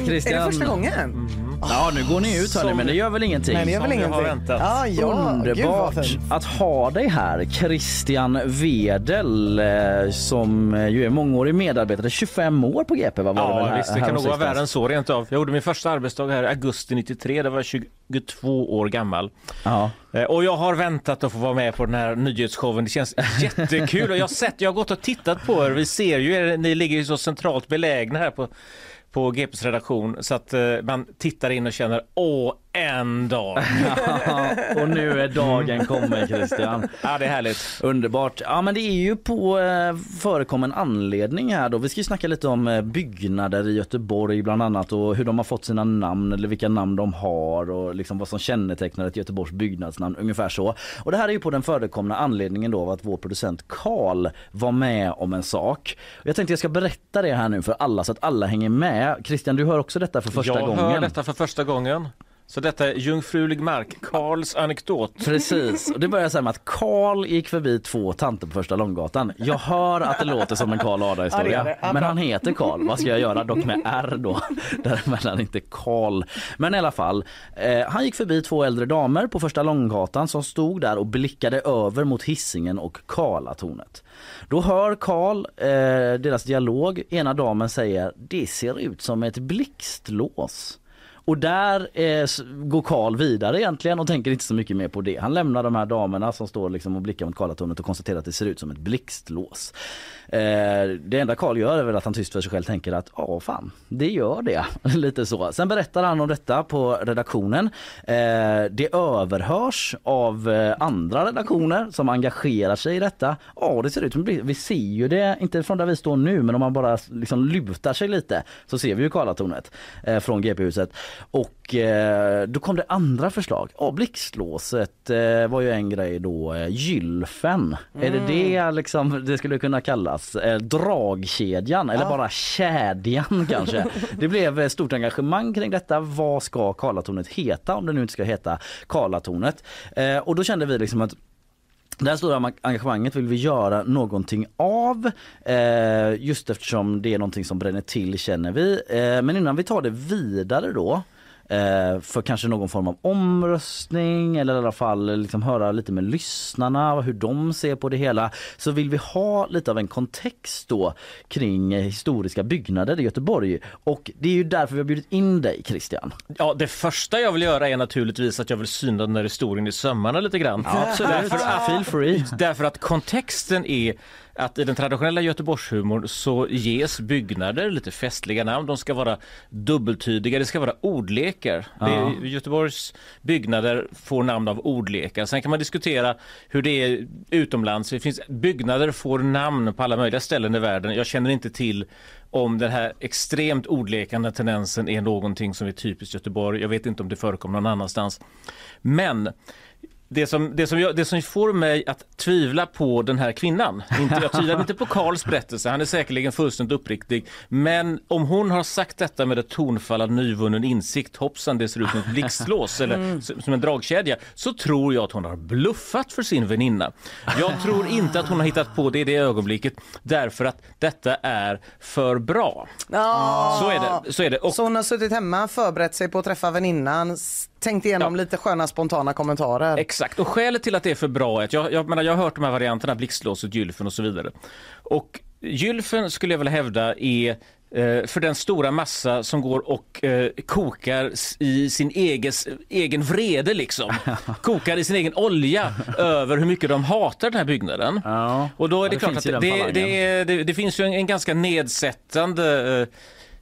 Härligt Christian. Är det första gången? Ja nu går ni ut hörni men det gör väl ingenting. Nej, det gör väl vi har ingenting. väntat. Ja, ja, Underbart att ha dig här, Christian Wedel eh, som eh, ju är mångårig medarbetare, 25 år på GP va? Var det Ja här, visst, det kan nog vara värre än så rent av. Jag gjorde min första arbetsdag här i augusti 93, det var 22 år gammal. Ja. Eh, Och jag har väntat att få vara med på den här nyhetsshowen. Det känns jättekul och jag har sett, jag har gått och tittat på er. Vi ser ju er, ni ligger ju så centralt belägna här på på GPs redaktion så att eh, man tittar in och känner åh en dag. och nu är dagen kommen Christian. Ja det är härligt. Underbart. Ja men det är ju på eh, förekommen anledning här då. Vi ska ju snacka lite om eh, byggnader i Göteborg bland annat och hur de har fått sina namn eller vilka namn de har och liksom vad som kännetecknar ett Göteborgs byggnadsnamn ungefär så. Och det här är ju på den förekomna anledningen då av att vår producent Karl var med om en sak. Jag tänkte jag ska berätta det här nu för alla så att alla hänger med. Christian du hör också detta för första jag gången. hör detta för första gången. Så detta är jungfrulig mark, Karls anekdot. Precis, och det börjar så här med att Karl gick förbi två tanter på första Långgatan. Jag hör att det låter som en Karl Ada Ja, historia. det gör det. Ja, men han heter Karl, vad ska jag göra? Dock med R då. Däremellan inte Karl. Men i alla fall, eh, han gick förbi två äldre damer på första Långgatan som stod där och blickade över mot hissingen och Karlatornet. Då hör Karl eh, deras dialog. Ena damen säger det ser ut som ett blixtlås. Och där eh, går Karl vidare egentligen och tänker inte så mycket mer på det. Han lämnar de här damerna som står liksom och blickar mot Karlatornet och konstaterar att det ser ut som ett blixtlås. Eh, det enda Karl gör är väl att han tyst för sig själv tänker att ja fan, det gör det. Lite så. Sen berättar han om detta på redaktionen. Eh, det överhörs av eh, andra redaktioner som engagerar sig i detta. Ja det ser ut som vi ser ju det, inte från där vi står nu men om man bara liksom lutar sig lite så ser vi ju Karlatornet eh, från GP-huset. Och eh, då kom det andra förslag. Ja blixtlåset eh, var ju en grej då, eh, gylfen. Är det det liksom det skulle kunna kallas? Eh, dragkedjan eller Ja. bara kedjan kanske. Det blev stort engagemang kring detta. Vad ska Karlatornet heta om det nu inte ska heta Karlatornet? Och då kände vi liksom att det här stora engagemanget vill vi göra någonting av eh, just eftersom det är någonting som bränner till känner vi. Eh, men innan vi tar det vidare då eh, för kanske någon form av omröstning eller i alla fall liksom höra lite med lyssnarna hur de ser på det hela så vill vi ha lite av en kontext då kring eh, historiska byggnader i Göteborg och det är ju därför vi har bjudit in dig Christian. Ja, det första jag vill göra är naturligtvis att jag vill syna den här historien i sömmarna lite grann. Ja, absolut. Därför att. Därför att kontexten är att i den traditionella Göteborgshumorn så ges byggnader lite festliga namn. De ska vara dubbeltydiga, det ska vara ordlekar. Ja. Det Göteborgs byggnader får namn av ordlekar. Sen kan man diskutera hur det är utomlands. Det finns byggnader får namn på alla möjliga ställen i världen. Jag känner inte till om den här extremt ordlekande tendensen är någonting som är typiskt Göteborg. Jag vet inte om det förekommer någon annanstans. Men det som, det, som jag, det som får mig att tvivla på den här kvinnan, inte, jag tvivlar inte på Karls berättelse, han är säkerligen fullständigt uppriktig, men om hon har sagt detta med ett tonfall av nyvunnen insikt, hoppsan det ser ut som ett blixtlås eller Mm. som en dragkedja, så tror jag att hon har bluffat för sin väninna. Jag tror inte att hon har hittat på det i det ögonblicket därför att detta är för bra. Ja. Så är det. Så, är det. Och, Så hon har suttit hemma, förberett sig på att träffa väninnan, tänkt igenom lite sköna spontana kommentarer. Exakt, och skälet till att det är för bra är att jag, jag, menar, jag har hört de här varianterna, blixtlåset, gylfen och så vidare. Och gylfen skulle jag vilja hävda är eh, för den stora massa som går och eh, kokar i sin eges, egen vrede liksom. kokar i sin egen olja över hur mycket de hatar den här byggnaden. Och då är Ja, det, det klart att det, det, är, det, det finns ju en, en ganska nedsättande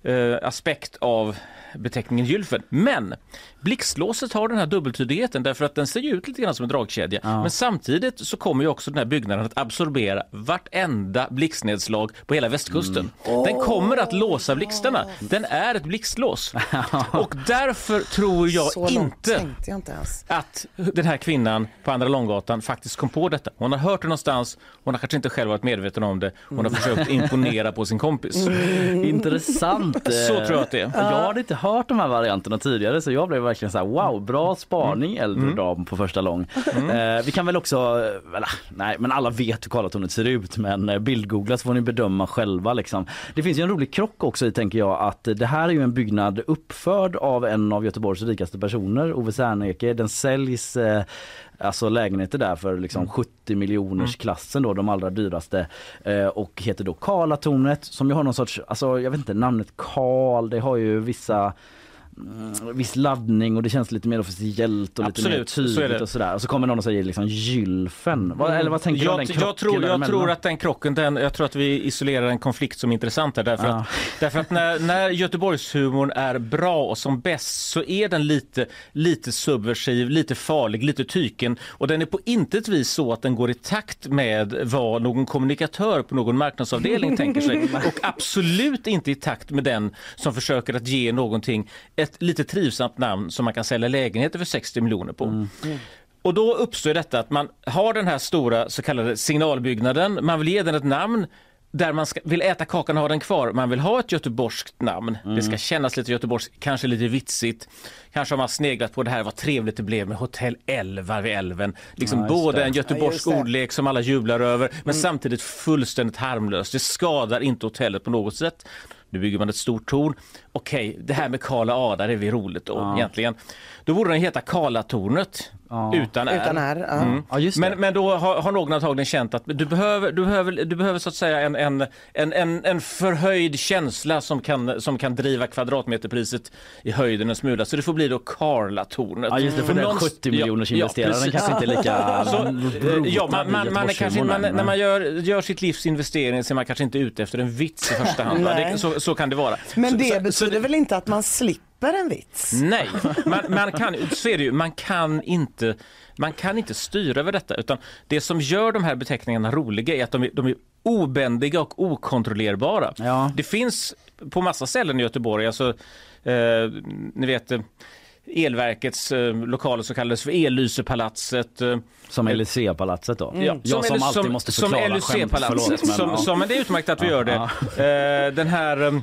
eh, eh, aspekt av beteckningen gylfen. Men blixtlåset har den här dubbeltydigheten därför att den ser ju ut lite grann som en dragkedja. Men samtidigt så kommer ju också den här byggnaden att absorbera vartenda blixtnedslag på hela västkusten. Den kommer att låsa blixtarna. Den är ett blixtlås. Och därför tror jag Så inte jag inte ens. att den här kvinnan på Andra Långgatan faktiskt kom på detta. Hon har hört det någonstans, hon har kanske inte själv varit medveten om det. Hon har försökt imponera på sin kompis. Intressant. Så tror jag att det är. Jag hade inte hört de här varianterna tidigare så jag blev verkligen så här wow, bra spaning äldre Mm. dam på första lång. Eh, vi kan väl också, eh, eller, nej men alla vet hur Karlatornet ser ut men eh, bildgoogla så får ni bedöma själva liksom. Det finns ju en rolig krock också i tänker jag att det här är ju en byggnad uppförd av en av Göteborgs rikaste personer, Ove Serneke. Den säljs eh, Alltså lägenheter där för liksom 70 miljoners klassen då, de allra dyraste. Eh, och heter då Karlatornet som ju har någon sorts, alltså jag vet inte namnet Karl, det har ju vissa mm, viss laddning och det känns lite mer officiellt och lite mer Absolut, så är tydligt det. och sådär. Och så kommer någon och säger liksom gylfen. Vad, eller vad tänker du jag, den krocken jag, tror, jag tror att den krocken, den, jag tror att vi isolerar en konflikt som är intressant här. Därför Ja. att, därför att när, när Göteborgshumorn är bra och som bäst så är den lite, lite subversiv, lite farlig, lite tyken och den är på intet vis så att den går i takt med vad någon kommunikatör på någon marknadsavdelning tänker sig och absolut inte i takt med den som försöker att ge någonting ett lite trivsamt namn som man kan sälja lägenheter för 60 miljoner på. Och då uppstår detta att man har den här stora så kallade signalbyggnaden, man vill ge den ett namn där man ska, vill äta kakan och ha den kvar. Man vill ha ett göteborgskt namn. Det ska kännas lite göteborgskt, kanske lite vitsigt. Kanske har man sneglat på det här, vad trevligt det blev med Hotell Elva vid älven. Liksom Ja, både det. en Ja, göteborgsk det. ordlek som alla jublar över, men samtidigt fullständigt harmlöst. Det skadar inte hotellet på något sätt. Nu bygger man ett stort torn. Okej, det här med Karla A, där är vi roligt då egentligen. Då borde den heta Karlatornet. Utan R. Utan R, ja. Mm. Ja, just det. men, men då har, har någon antagligen känt att du behöver, du behöver, du behöver så att säga en, en, en, en, en förhöjd känsla som kan, som kan driva kvadratmeterpriset i höjden en smula. Så det får bli då Karlatornet. Ja just det, för den Någonst- 70 miljoners investeraren precis. kanske inte är lika Så, eh, ja, man, i man, man är kanske, man, när man gör, gör sitt livs investering så är man kanske inte ute efter en vits i första hand. det, så, så kan det vara. Men Så- det så- betyder väl inte att man slipper en vits? Nej, man, man, kan, så är det ju, man, kan inte, man kan inte styra över detta. Utan det som gör de här beteckningarna roliga är att de är, de är obändiga och okontrollerbara. Ja. Det finns på massa ställen i Göteborg, alltså, eh, ni vet eh, Elverkets eh, lokaler som kallades för Ellysepalatset. Eh, Som Elysée-palatset då. Ja, Jag som Ely- alltid måste som förklara skämt, Elysée-palatset. förlåt, men Som, ja. som, men det är utmärkt att vi gör det. Eh, den här eh,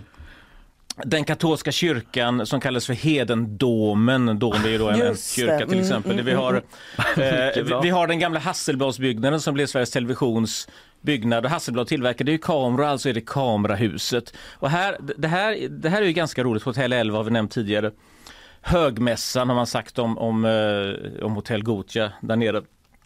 den katolska kyrkan som kallas för Hedendomen, dom är ju då en, kyrka till Mm, exempel. mm, vi, har, mm. eh, vi, har den gamla Hasselbladsbyggnaden som blev Sveriges Televisions byggnad och Hasselblad tillverkade ju kameror, alltså är det kamerahuset. Och här, det, här, det här är ju ganska roligt, Hotell 11 har vi nämnt tidigare. Högmässan har man sagt om, om, eh, om Hotell Gotia där nere.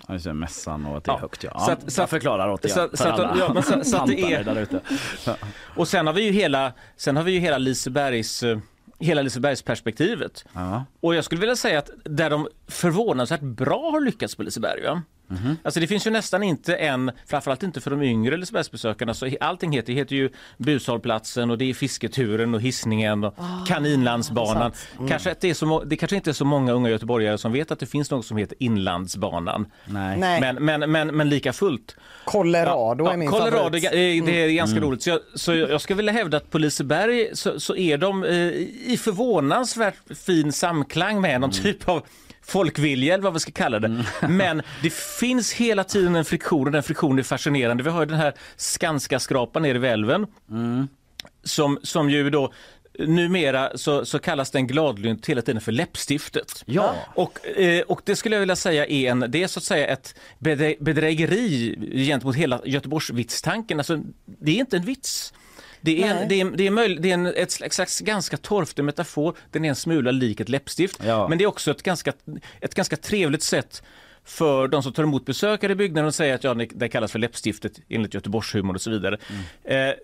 Ja, det, mässan och att det är Ja. högt ja. Så ja att- så att- förklarar åt så att- så att- ja, men så- så att det är- där ute. Och sen har vi ju hela, sen har vi ju hela Lisebergs eh, Hela Lisebergsperspektivet. Ja. Och jag skulle vilja säga att där de förvånansvärt bra har lyckats på Liseberg. Va? Mhm. Alltså det finns ju nästan inte en, framförallt inte för de yngre Lisebergsbesökarna, så allting heter, heter ju Bushållplatsen och det är Fisketuren och Hisningen och Kaninlandsbanan. Kanske att det, är så, det kanske inte är så många unga göteborgare som vet att det finns något som heter Inlandsbanan. Nej. Nej. Men, men, men, men lika fullt. Colorado är min Colorado, favorit. är det är ganska Mm. roligt. Så jag, så jag skulle vilja hävda att på Liseberg så, så är de eh, i förvånansvärt fin samklang med Mm. någon typ av folkvilja eller vad vi ska kalla det. Men det finns hela tiden en friktion och den friktionen är fascinerande. Vi har den här Skanska-skrapan nere vid älven Mm. som, som ju då Numera så, så kallas den gladlynt hela tiden för läppstiftet. Ja. Och, eh, och det skulle jag vilja säga är, en, det är så att säga ett bedrä- bedrägeri gentemot hela Göteborgsvitstanken. Alltså, det är inte en vits. Det är, en, det är, det är, möj, det är en, ett slags, ganska torftig metafor. Den är en smula lik ett läppstift. Ja. Men det är också ett ganska, ett ganska trevligt sätt för de som tar emot besökare i byggnaden och säger att ja, det kallas för läppstiftet enligt Göteborgshumor och så vidare. Mm. Eh,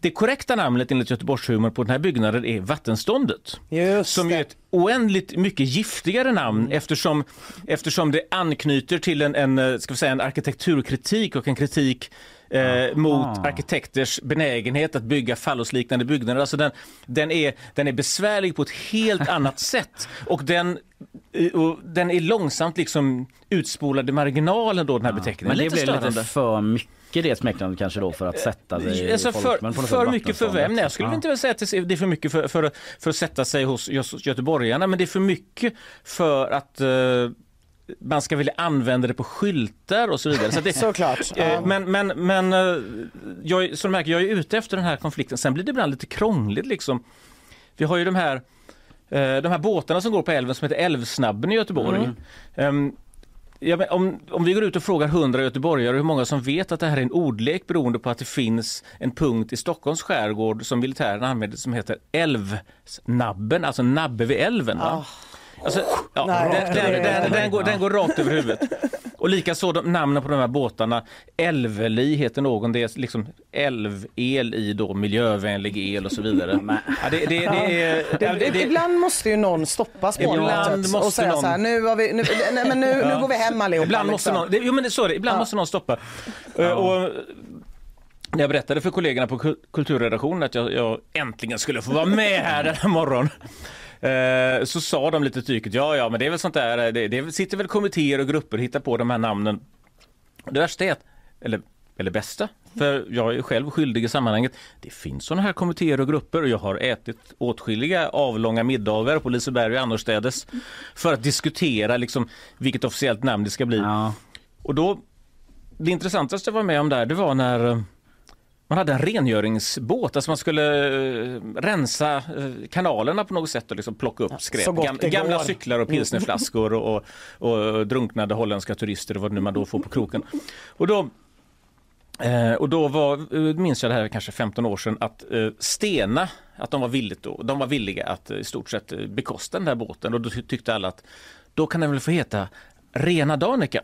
det korrekta namnet enligt Göteborgshumor på den här byggnaden är Vattenståndet. Just Som ju är det. ett oändligt mycket giftigare namn eftersom, eftersom det anknyter till en, en, eh, ska vi säga, en arkitekturkritik och en kritik eh, mot arkitekters benägenhet att bygga fallosliknande byggnader. Alltså den, den, är, den är besvärlig på ett helt annat sätt och den, eh, och den är långsamt liksom utspolad i marginalen då den här beteckningen. Men det störande. lite för mycket det smeknamnet kanske då för att sätta sig Alltså för, för mycket för vem? Nej, jag skulle Ja. inte säga att det är för mycket för, för, för att sätta sig hos göteborgarna, men det är för mycket för att eh, man ska vilja använda det på skyltar och så vidare. Så det, Såklart. Eh, Ja. Men, men, men eh, jag, som du märker, jag är ute efter den här konflikten. Sen blir det ibland lite krångligt liksom. Vi har ju de här, eh, de här båtarna som går på älven som heter Älvsnabben i Göteborg. Ehm, Ja, om, om vi går ut och frågar 100 göteborgare hur många som vet att det här är en ordlek beroende på att det finns en punkt i Stockholms skärgård som militären använder som heter Älvsnabben, alltså nabbe vid älven. Va? Alltså, ja, Nej, den, den, den, den, går, den går rakt över huvudet. Och likaså de, namnen på de här båtarna. Älveli heter någon, det är liksom älvel i då miljövänlig el och så vidare. Ja, det, det, det, är, ja, det, det, Ibland måste ju någon stoppa spåret Ibland och måste säga någon- så här, nu, har vi, nu, nej, men nu, nu går vi hem allihopa. Ibland måste liksom. någon, det, jo men det, så är det, ibland måste någon stoppa. Eh, Och, när jag berättade för kollegorna på kul- kulturredaktionen att jag, jag äntligen skulle få vara med här den här morgonen. Eh, Så sa de lite tyket, ja ja men det är väl sånt där, det, det sitter väl kommittéer och grupper och hittar på de här namnen. Det värsta är att, eller, eller bästa, för jag är själv skyldig i sammanhanget. Det finns sådana här kommittéer och grupper och jag har ätit åtskilliga avlånga middagar på Liseberg och annorstädes för att diskutera liksom vilket officiellt namn det ska bli. Ja. Och då, det intressantaste jag var med om där, det var när eh, man hade en rengöringsbåt, alltså man skulle eh, rensa eh, kanalerna på något sätt och liksom plocka upp skräp. Gam, gamla går. cyklar och pilsnerflaskor och, och, och drunknade holländska turister och vad nu man då får på kroken. Och då Eh, och då var, minns jag det här kanske 15 år sedan, att Stena, att de var, villigt då, de var villiga att i stort sett bekosta den där båten och då ty- tyckte alla att då kan den väl få heta rena Danica.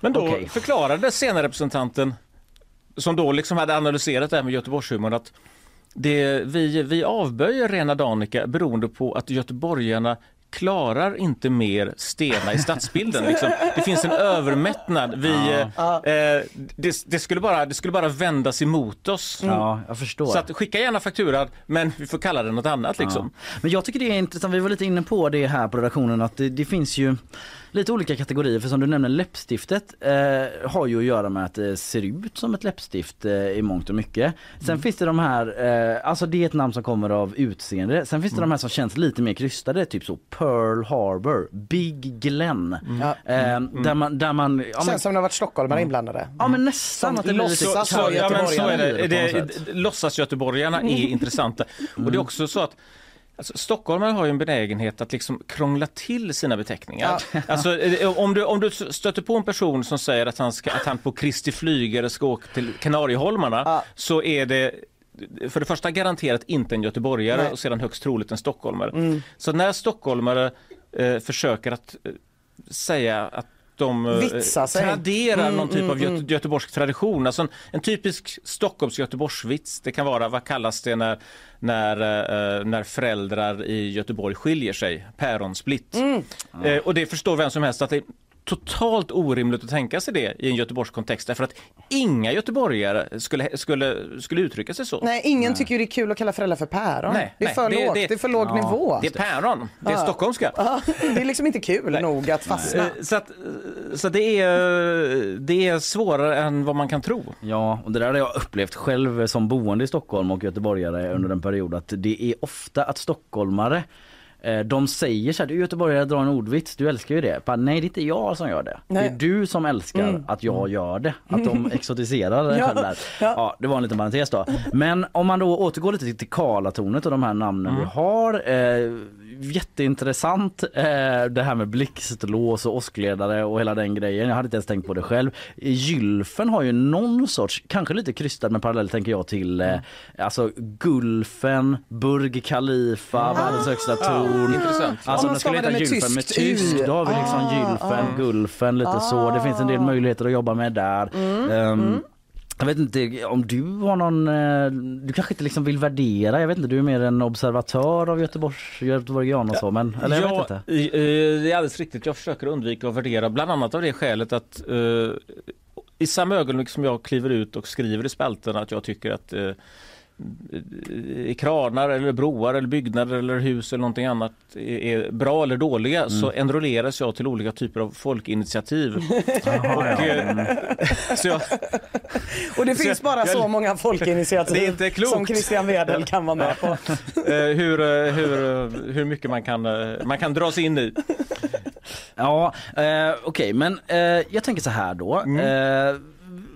Men då okej. förklarade scenrepresentanten som då liksom hade analyserat det här med Göteborgshumorn att det, vi, vi avböjer rena Danica beroende på att göteborgarna klarar inte mer stena i stadsbilden. Liksom. Det finns en övermättnad. Vi, eh, det, det, skulle bara, det skulle bara vändas emot oss. Ja, jag förstår. Så att, skicka gärna fakturan men vi får kalla det något annat. Liksom. Ja. Men jag tycker det är intressant, vi var lite inne på det här på redaktionen att det, det finns ju lite olika kategorier för som du nämner läppstiftet eh, har ju att göra med att det ser ut som ett läppstift eh, i mångt och mycket. Sen Mm. finns det de här, eh, alltså det är ett namn som kommer av utseende. Sen finns det Mm. de här som känns lite mer krystade, typ så Pearl Harbor, Big Glen. Ja. Eh, Där man, där man, ja, men, Känns som det har varit stockholmare inblandade. ja men nästan Som att det blir lite Så, så, ja, men så är det. det låtsasgöteborgarna är intressanta. Och det är också så att Alltså, stockholmare har ju en benägenhet att liksom krångla till sina beteckningar. Alltså, eh, om, du, om du stöter på en person som säger att han, ska, att han på Kristi flygare ska åka till Kanarieholmarna så är det för det första garanterat inte en göteborgare Nej. och sedan högst troligt en stockholmare. Så när stockholmare eh, försöker att eh, säga att de eh, Vitsa sig. traderar Mm, någon typ mm, av göte, mm. göteborgsk tradition. Alltså en, en typisk Stockholms Göteborgsvits. Det kan vara, vad kallas det när, när, eh, när föräldrar i Göteborg skiljer sig? Päronsplitt. Mm. Eh, och det förstår vem som helst att det totalt orimligt att tänka sig det i en Göteborgs kontext därför att inga göteborgare skulle, skulle, skulle uttrycka sig så. Nej, ingen tycker ju det är kul att kalla föräldrar för päron. Nej, det är nej, för det- lågt, det- det, är för låg Ja, nivå. Det är päron, det är Ja. stockholmska. Ja, det är liksom inte kul nog att fastna. Eh, Så, att, så det, är, det är svårare än vad man kan tro. Ja, och det där har jag upplevt själv som boende i Stockholm och göteborgare under en period att det är ofta att stockholmare eh, de säger så här, du göteborgare drar en ordvits, du älskar ju det. Bara, Nej det är inte jag som gör det. Det Nej. är du som älskar att jag gör det. Att de exotiserar det Ja, där. ja. Ja, det var en liten parentes då. Men om man då återgår lite till Karlatornet och de här namnen vi har. Eh, jätteintressant eh, det här med blixtlås och åskledare och hela den grejen. Jag hade inte ens tänkt på det själv. Gylfen har ju någon sorts, kanske lite krystad med parallell tänker jag till eh, alltså Gulfen, Burj Khalifa, världens högsta torn. intressant. Alltså om det skulle man heta Gylfen med tysk, då har vi liksom Ah, Gylfen, ah. Gulfen, lite så. Det finns en del möjligheter att jobba med där. Mm, Ehm, Jag vet inte om du har någon, eh, du kanske inte liksom vill värdera, jag vet inte, du är mer en observatör av Göteborgs, göteborgian och så men, eller jag vet inte. eh, det är alldeles riktigt. Jag försöker undvika att värdera, bland annat av det skälet att eh, i samma ögonblick som jag kliver ut och skriver i spalterna att jag tycker att i kranar eller broar eller byggnader eller hus eller någonting annat är bra eller dåliga så enrolleras jag till olika typer av folkinitiativ. och, eh, så jag, Och det Så finns jag- bara jag- så många folkinitiativ Det är inte klokt. som Christian Wedel kan vara med på. eh, hur, eh, hur, eh, hur mycket man kan, eh, man kan dra sig in i. Ja, eh, okej men eh, jag tänker så här då. Eh,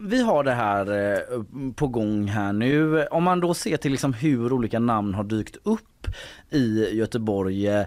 vi har det här eh, på gång här nu. Om man då ser till liksom hur olika namn har dykt upp i Göteborg. Eh,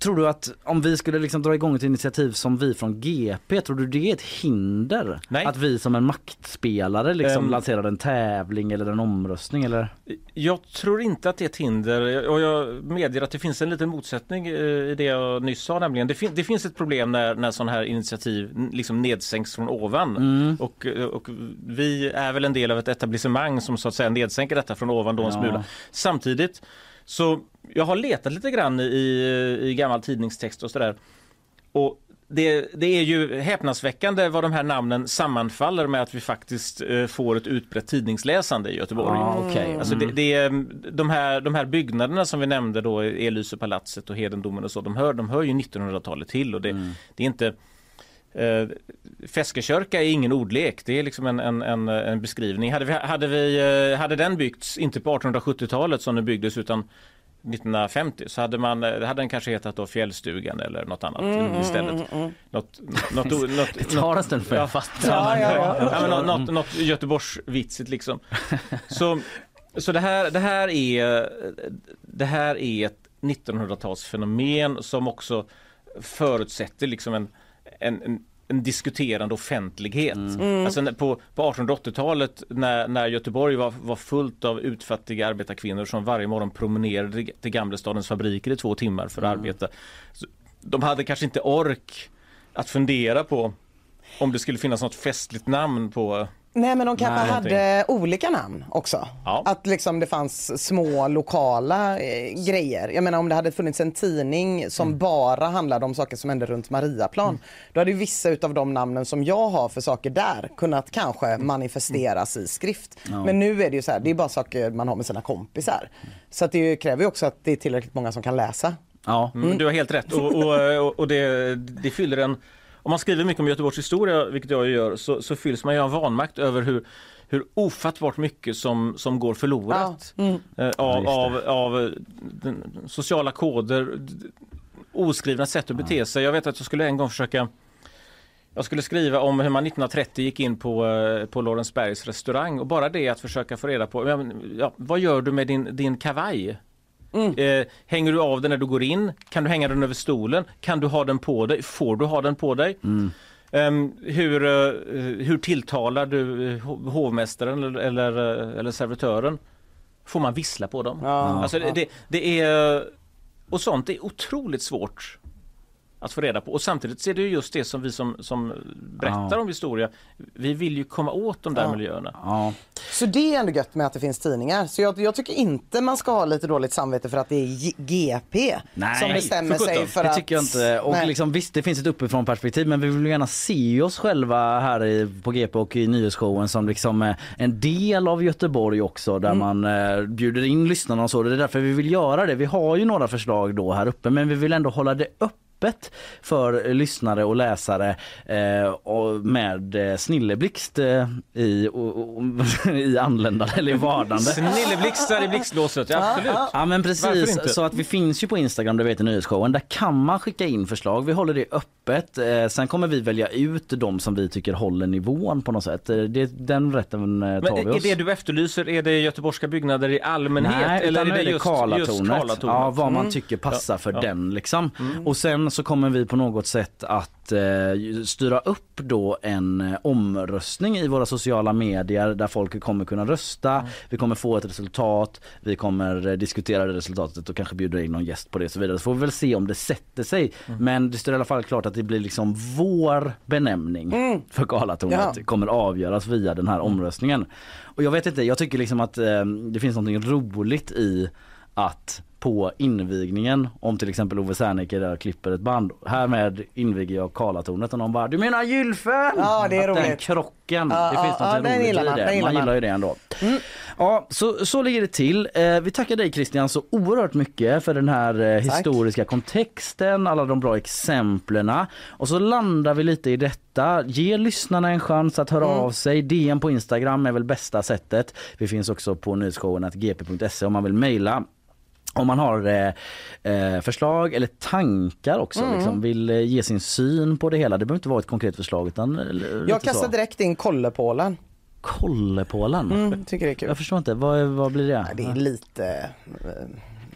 Tror du att om vi skulle liksom dra igång ett initiativ som vi från GP, tror du det är ett hinder? Nej. Att vi som en maktspelare liksom Ehm. lanserar en tävling eller en omröstning eller? Jag tror inte att det är ett hinder och jag medger att det finns en liten motsättning eh, i det jag nyss sa nämligen. Det, fin- det finns ett problem när, när sådana här initiativ liksom nedsänks från ovan och, eh, och vi är väl en del av ett etablissemang som så att säga nedsänker detta från ovan då en Ja. smula. Samtidigt så jag har letat lite grann i, i gammal tidningstext och sådär och det, det är ju häpnadsväckande vad de här namnen sammanfaller med att vi faktiskt eh, får ett utbrett tidningsläsande i Göteborg. Ja, okej. Alltså det, Mm. det de, här, de här byggnaderna som vi nämnde då, Elysepalatset och Hedendomen och så, de hör, de hör ju 1900-talet till och det, Mm. det är inte Eh, Feskekörka är ingen ordlek, det är liksom en, en, en, en beskrivning. Hade, vi, hade, vi, eh, hade den byggts, inte på 1870-talet som den byggdes utan 1950 så hade, man, eh, hade den kanske hetat då Fjällstugan eller något annat Mm, istället. Något, något, något, något, Det tar en stund för jag fattar. Ja, ja, ja. Ja, något, något Göteborgsvitsigt liksom. Så, så det, här, det, här är, det här är ett 1900-talsfenomen som också förutsätter liksom en, en, en, en diskuterande offentlighet. Alltså när- på, på 1880-talet när, när Göteborg var, var fullt av utfattiga arbetarkvinnor som varje morgon promenerade till Gamlestadens fabriker i två timmar för att arbeta. Så, de hade kanske inte ork att fundera på om det skulle finnas något festligt namn på Nej men de kanske Nej. hade olika namn också. Ja. Att liksom det fanns små lokala eh, grejer. Jag menar om det hade funnits en tidning som Mm. bara handlade om saker som hände runt Mariaplan. Då hade ju vissa utav de namnen som jag har för saker där kunnat kanske manifesteras i skrift. Ja. Men nu är det ju så här, det är bara saker man har med sina kompisar. Så att det kräver ju också att det är tillräckligt många som kan läsa. Ja. Mm, du har helt rätt och, och, och, och det, det fyller en om man skriver mycket om Göteborgs historia, vilket jag gör, så, så fylls man ju av vanmakt över hur, hur ofattbart mycket som, som går förlorat. Mm. Eh, Ja, av, av, av eh, den, sociala koder, oskrivna sätt att bete sig. Jag vet att jag skulle en gång försöka jag skulle skriva om hur man 1930 gick in på, eh, på Lorensbergs restaurang och bara det att försöka få reda på ja, ja, vad gör du med din, din kavaj? Eh, hänger du av den när du går in? Kan du hänga den över stolen? Kan du ha den på dig? Får du ha den på dig? Ehm, hur, eh, hur tilltalar du eh, hov- hovmästaren eller, eller, eh, eller servitören? Får man vissla på dem? Ja. Alltså det, det, det är, och sånt är otroligt svårt att få reda på. Och samtidigt är det ju just det som vi som, som berättar Ja. om historia, vi vill ju komma åt de där Ja. miljöerna. Ja. Så det är ändå gött med att det finns tidningar. Så jag, jag tycker inte man ska ha lite dåligt samvete för att det är GP som bestämmer för sig för det att... tycker jag inte. Och Nej. liksom, visst, det finns ett uppifrån perspektiv men vi vill ju gärna se oss själva här i, på GP och i nyhetsshowen som liksom eh, en del av Göteborg också där man eh, bjuder in lyssnarna och så. Det är därför vi vill göra det. Vi har ju några förslag då här uppe men vi vill ändå hålla det öppet för lyssnare och läsare eh, och med eh, snilleblixt eh, i, och, och, i anländande eller i vardande. Snilleblixtar i blixtlåset, ja, absolut. Ja men precis, så att vi finns ju på Instagram, det vet i nyhetsshowen. Där kan man skicka in förslag. Vi håller det öppet. Eh, sen kommer vi välja ut de som vi tycker håller nivån på något sätt. Eh, Det, den rätten tar Men vi är oss. det du efterlyser, är det göteborgska byggnader i allmänhet? Nej, eller är det nu just, Karlatornet. just Karlatornet? Ja, vad man Mm. tycker passar Ja, för ja. den liksom. Och sen så kommer vi på något sätt att eh, styra upp då en eh, omröstning i våra sociala medier där folk kommer kunna rösta. Vi kommer få ett resultat. Vi kommer eh, diskutera det resultatet och kanske bjuda in någon gäst på det och så vidare. Så får vi väl se om det sätter sig. Mm. Men det står i alla fall klart att det blir liksom vår benämning för Karlatornet Ja. kommer avgöras via den här omröstningen. Och jag vet inte, jag tycker liksom att eh, det finns något roligt i att på invigningen, om till exempel Ove Serneke där klipper ett band. Härmed inviger jag Karlatornet och någon bara Du menar Gylfen? Ja, det är att Den roligt. krocken, Ja, det ja, finns ja, något roligt gillar man, i det. den gillar man man. gillar ju det ändå. Ja, så, så ligger det till. Eh, vi tackar dig Christian så oerhört mycket för den här eh, historiska kontexten, alla de bra exemplen. Och så landar vi lite i detta. Ge lyssnarna en chans att höra av sig. DM på Instagram är väl bästa sättet. Vi finns också på nyhetsshowen att gp.se om man vill mejla. Om man har eh, eh, förslag eller tankar också, Mm. liksom, vill eh, ge sin syn på det hela. Det behöver inte vara ett konkret förslag utan eh, Jag kastar så. direkt in Kollepålen. Kollepålen? Mm, tycker det är kul. Jag förstår inte, vad, vad blir det? Det är lite...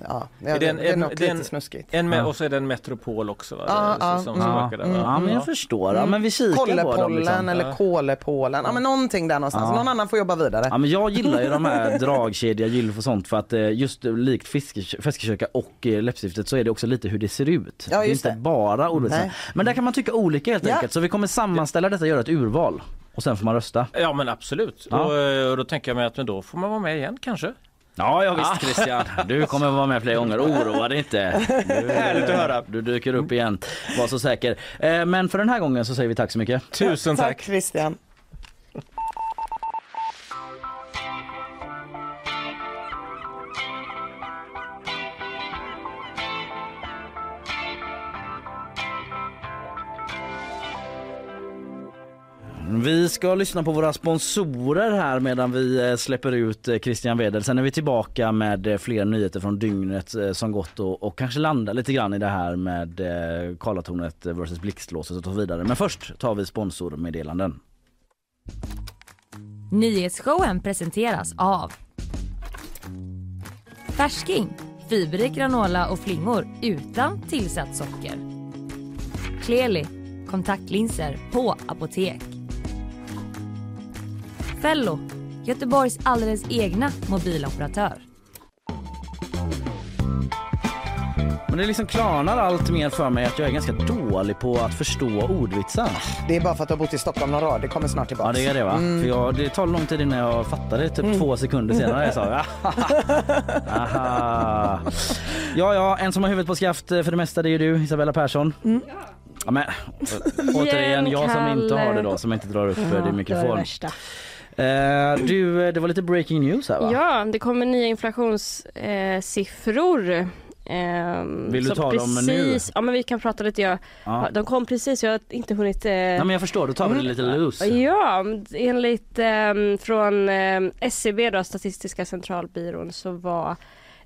Ja, det är, det en- det är något det är en- lite snuskigt. En Ja. Och så är det en metropol också va? Ja, ja, som mm. spökar där? Ja men jag förstår, ja, men vi kikar på dem. Kollepollen Liksom. eller Kolepålen, ja men någonting där någonstans. Ja. Någon annan får jobba vidare. Ja, men jag gillar ju de här dragkedja, gylf och sånt för att eh, just likt fiske- Feskekörka och eh, läppstiftet så är det också lite hur det ser ut. Ja, det är inte det. bara ordet. Nej. Men där kan man tycka olika helt Ja. enkelt. Så vi kommer sammanställa detta och göra ett urval. Och sen får man rösta. Ja men absolut. Ja. Och, eh, och då tänker jag mig att men då får man vara med igen kanske. Ja, ja visst Christian. Du kommer vara med fler gånger. Oroa dig inte. Du, Härligt att höra. Du dyker upp igen. Var så säker. Eh, Men för den här gången så säger vi tack så mycket. Tusen Tack tack. Christian. Vi ska lyssna på våra sponsorer här medan vi eh, släpper ut eh, Christian Wedel. Sen är vi tillbaka med eh, fler nyheter från dygnet som gått och, och kanske landa lite grann i det här med Karlatornet versus Blixtlåset och så vidare. Men först tar vi sponsormeddelanden. Nyhetsshowen presenteras av Färsking, fiberrik granola och flingor utan tillsatt socker. Kleli, kontaktlinser på apotek. Fello, Göteborgs alldeles egna mobiloperatör. Men det liksom klarnar allt mer för mig att jag är ganska dålig på att förstå ordvitsar. Det är bara för att du har bott i Stockholm några år. Det kommer snart tillbaka. Ja det är det va? Mm. För jag, det tar lång tid innan jag fattar det, typ Mm. två sekunder senare. Jag sa Aha. Ja ja, en som har huvudet på skaft eh, för det mesta det är ju du Isabella Persson. Ja, men, återigen, jag som inte har det då, som inte drar upp eh, Ja, din det mikrofon. Eh, du, eh, det var lite breaking news här va? Ja, det kommer nya inflationssiffror. Ehm, Vill du ta dem nu? precis, Ja, men vi kan prata lite. Jag, Ja. De kom precis, jag har inte hunnit... Eh, Nej men jag förstår, då tar vi det lite loose. Ja, enligt ehm, från eh, SCB, då, Statistiska centralbyrån, så var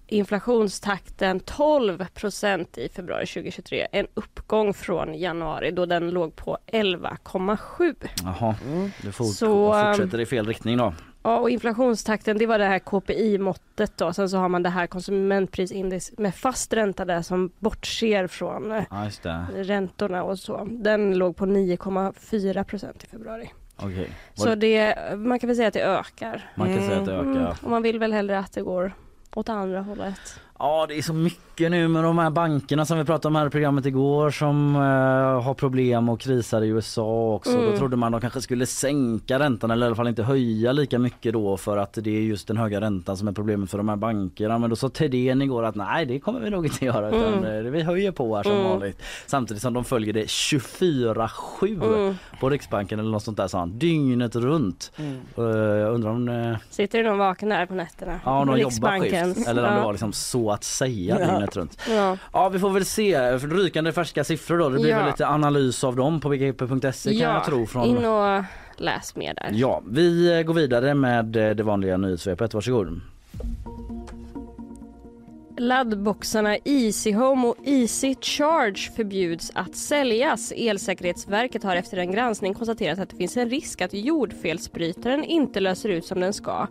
inflationstakten 12 procent i februari 2023. En uppgång från januari då den låg på 11,7. Jaha, det fort, Så, ehm, fortsätter i fel riktning då. Ja, och inflationstakten det var det här KPI-måttet då. Sen så har man det här konsumentprisindex med fast ränta där som bortser från eh, Ja just det, räntorna och så. Den låg på 9,4 procent i februari. okej. Så det, man kan väl säga att det ökar. Man kan säga att det ökar. Mm, och man vill väl hellre att det går åt andra hållet. Ja det är så mycket nu med de här bankerna som vi pratade om här i programmet igår som eh, har problem och krisar i USA också. Mm. Då trodde man de kanske skulle sänka räntan eller i alla fall inte höja lika mycket då för att det är just den höga räntan som är problemet för de här bankerna. Men då sa Thedéen igår att nej det kommer vi nog inte göra utan Mm. eh, vi höjer på här som Mm. vanligt. Samtidigt som de följer det 24-7 Mm. på Riksbanken eller något sånt där sa han. Dygnet runt. Jag undrar om eh, Sitter någon vaken där på nätterna? Ja, de jobbar skift. Eller om det var liksom så att säga Ja. dygnet runt. Ja. Ja, vi får väl se. Rykande färska siffror då. Det blir Ja. väl lite analys av dem på bgp.se kan jag tro. Från... in och läs mer där. Ja, vi eh, går vidare med eh, det vanliga nyhetssvepet. Varsågod. Laddboxarna Easy Home och Easy Charge förbjuds att säljas. Elsäkerhetsverket har efter en granskning konstaterat att det finns en risk att jordfelsbrytaren inte löser ut som den ska.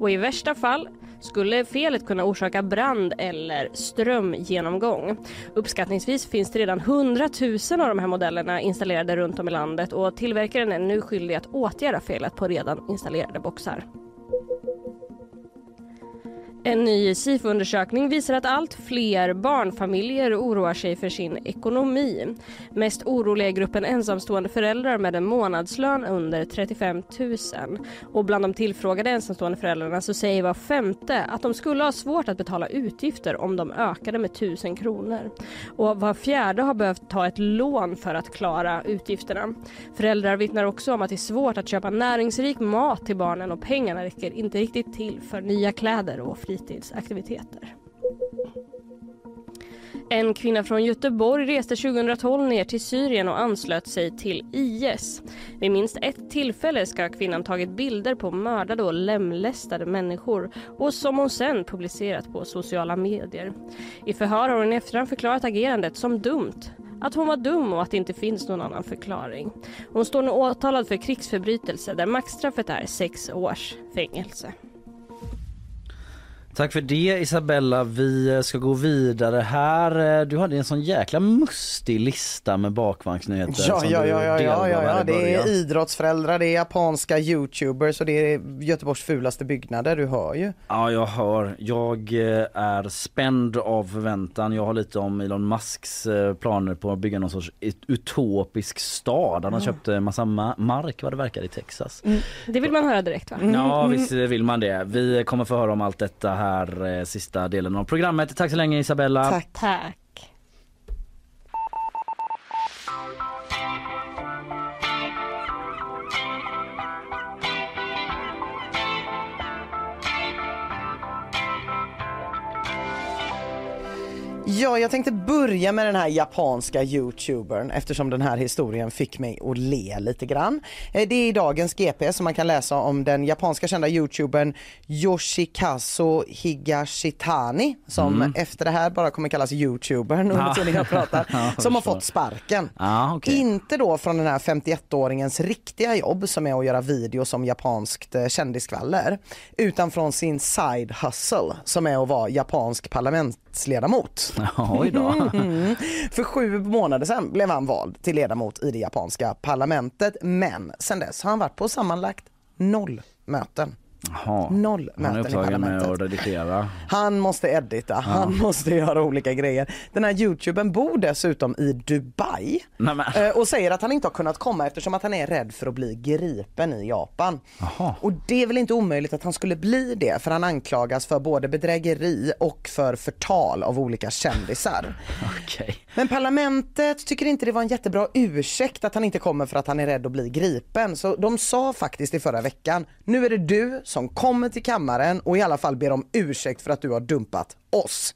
Och i värsta fall skulle felet kunna orsaka brand eller strömgenomgång. Uppskattningsvis finns det redan 100 000 av de här modellerna installerade runt om i landet och tillverkaren är nu skyldig att åtgärda felet på redan installerade boxar. En ny SIFO-undersökning visar att allt fler barnfamiljer oroar sig för sin ekonomi. Mest oroliga är gruppen ensamstående föräldrar med en månadslön under 35 000. Och bland de tillfrågade ensamstående föräldrarna så säger var femte att de skulle ha svårt att betala utgifter om de ökade med 1000 kronor. Och var fjärde har behövt ta ett lån för att klara utgifterna. Föräldrar vittnar också om att det är svårt att köpa näringsrik mat till barnen och pengarna räcker inte riktigt till för nya kläder och fritid fritidsaktiviteter. En kvinna från Göteborg reste 2012 ner till Syrien och anslöt sig till IS. Vid minst ett tillfälle ska kvinnan tagit bilder på mördade och lemlästade människor och som hon sen publicerat på sociala medier. I förhör har hon efterhand förklarat agerandet som dumt att hon var dum och att det inte finns någon annan förklaring. Hon står nu åtalad för krigsförbrytelse där maxstraffet är sex års fängelse. Tack för det Isabella. Vi eh, ska gå vidare här. Eh, Du hade en sån jäkla mustig lista med bakvagnsnyheter. Ja, ja, ja, ja, ja, ja, ja. det är idrottsföräldrar, det är japanska youtubers och det är Göteborgs fulaste byggnader, du hör ju. Ja, jag hör. Jag eh, är spänd av förväntan. Jag har lite om Elon Musks planer på att bygga någon sorts ut- utopisk stad. Han har köpt en massa ma- mark vad det verkar i Texas. Det vill man höra direkt va? Ja visst vill man det. Vi kommer få höra om allt detta här eh, sista delen av programmet. Tack så länge Isabella. Tack. Tack. Ja, jag tänkte börja med den här japanska youtubern eftersom den här historien fick mig att le lite grann. Eh, Det är i dagens GP som man kan läsa om den japanska kända youtubern Yoshikazu Higashitani som Mm. efter det här bara kommer kallas youtubern under tiden jag pratar, Ja, som har fått sparken. Ja, okej. Inte då från den här 51-åringens riktiga jobb som är att göra videos om japanskt eh, kändisskvaller utan från sin side hustle som är att vara japansk parlamentsledamot. Oj då. Mm. För sju månader sedan blev han vald till ledamot i det japanska parlamentet men sen dess har han varit på sammanlagt noll möten. Jaha. Noll Han är möten i upptagen med parlamentet. att redigera. Han måste edita, han måste göra olika grejer. Den här youtubern bor dessutom i Dubai Nej, eh, och säger att han inte har kunnat komma eftersom att han är rädd för att bli gripen i Japan. Jaha. Och det är väl inte omöjligt att han skulle bli det för han anklagas för både bedrägeri och för förtal av olika kändisar. Okej. Men parlamentet tycker inte det var en jättebra ursäkt att han inte kommer för att han är rädd att bli gripen. Så de sa faktiskt i förra veckan, nu är det du som kommer till kammaren och i alla fall ber om ursäkt för att du har dumpat oss.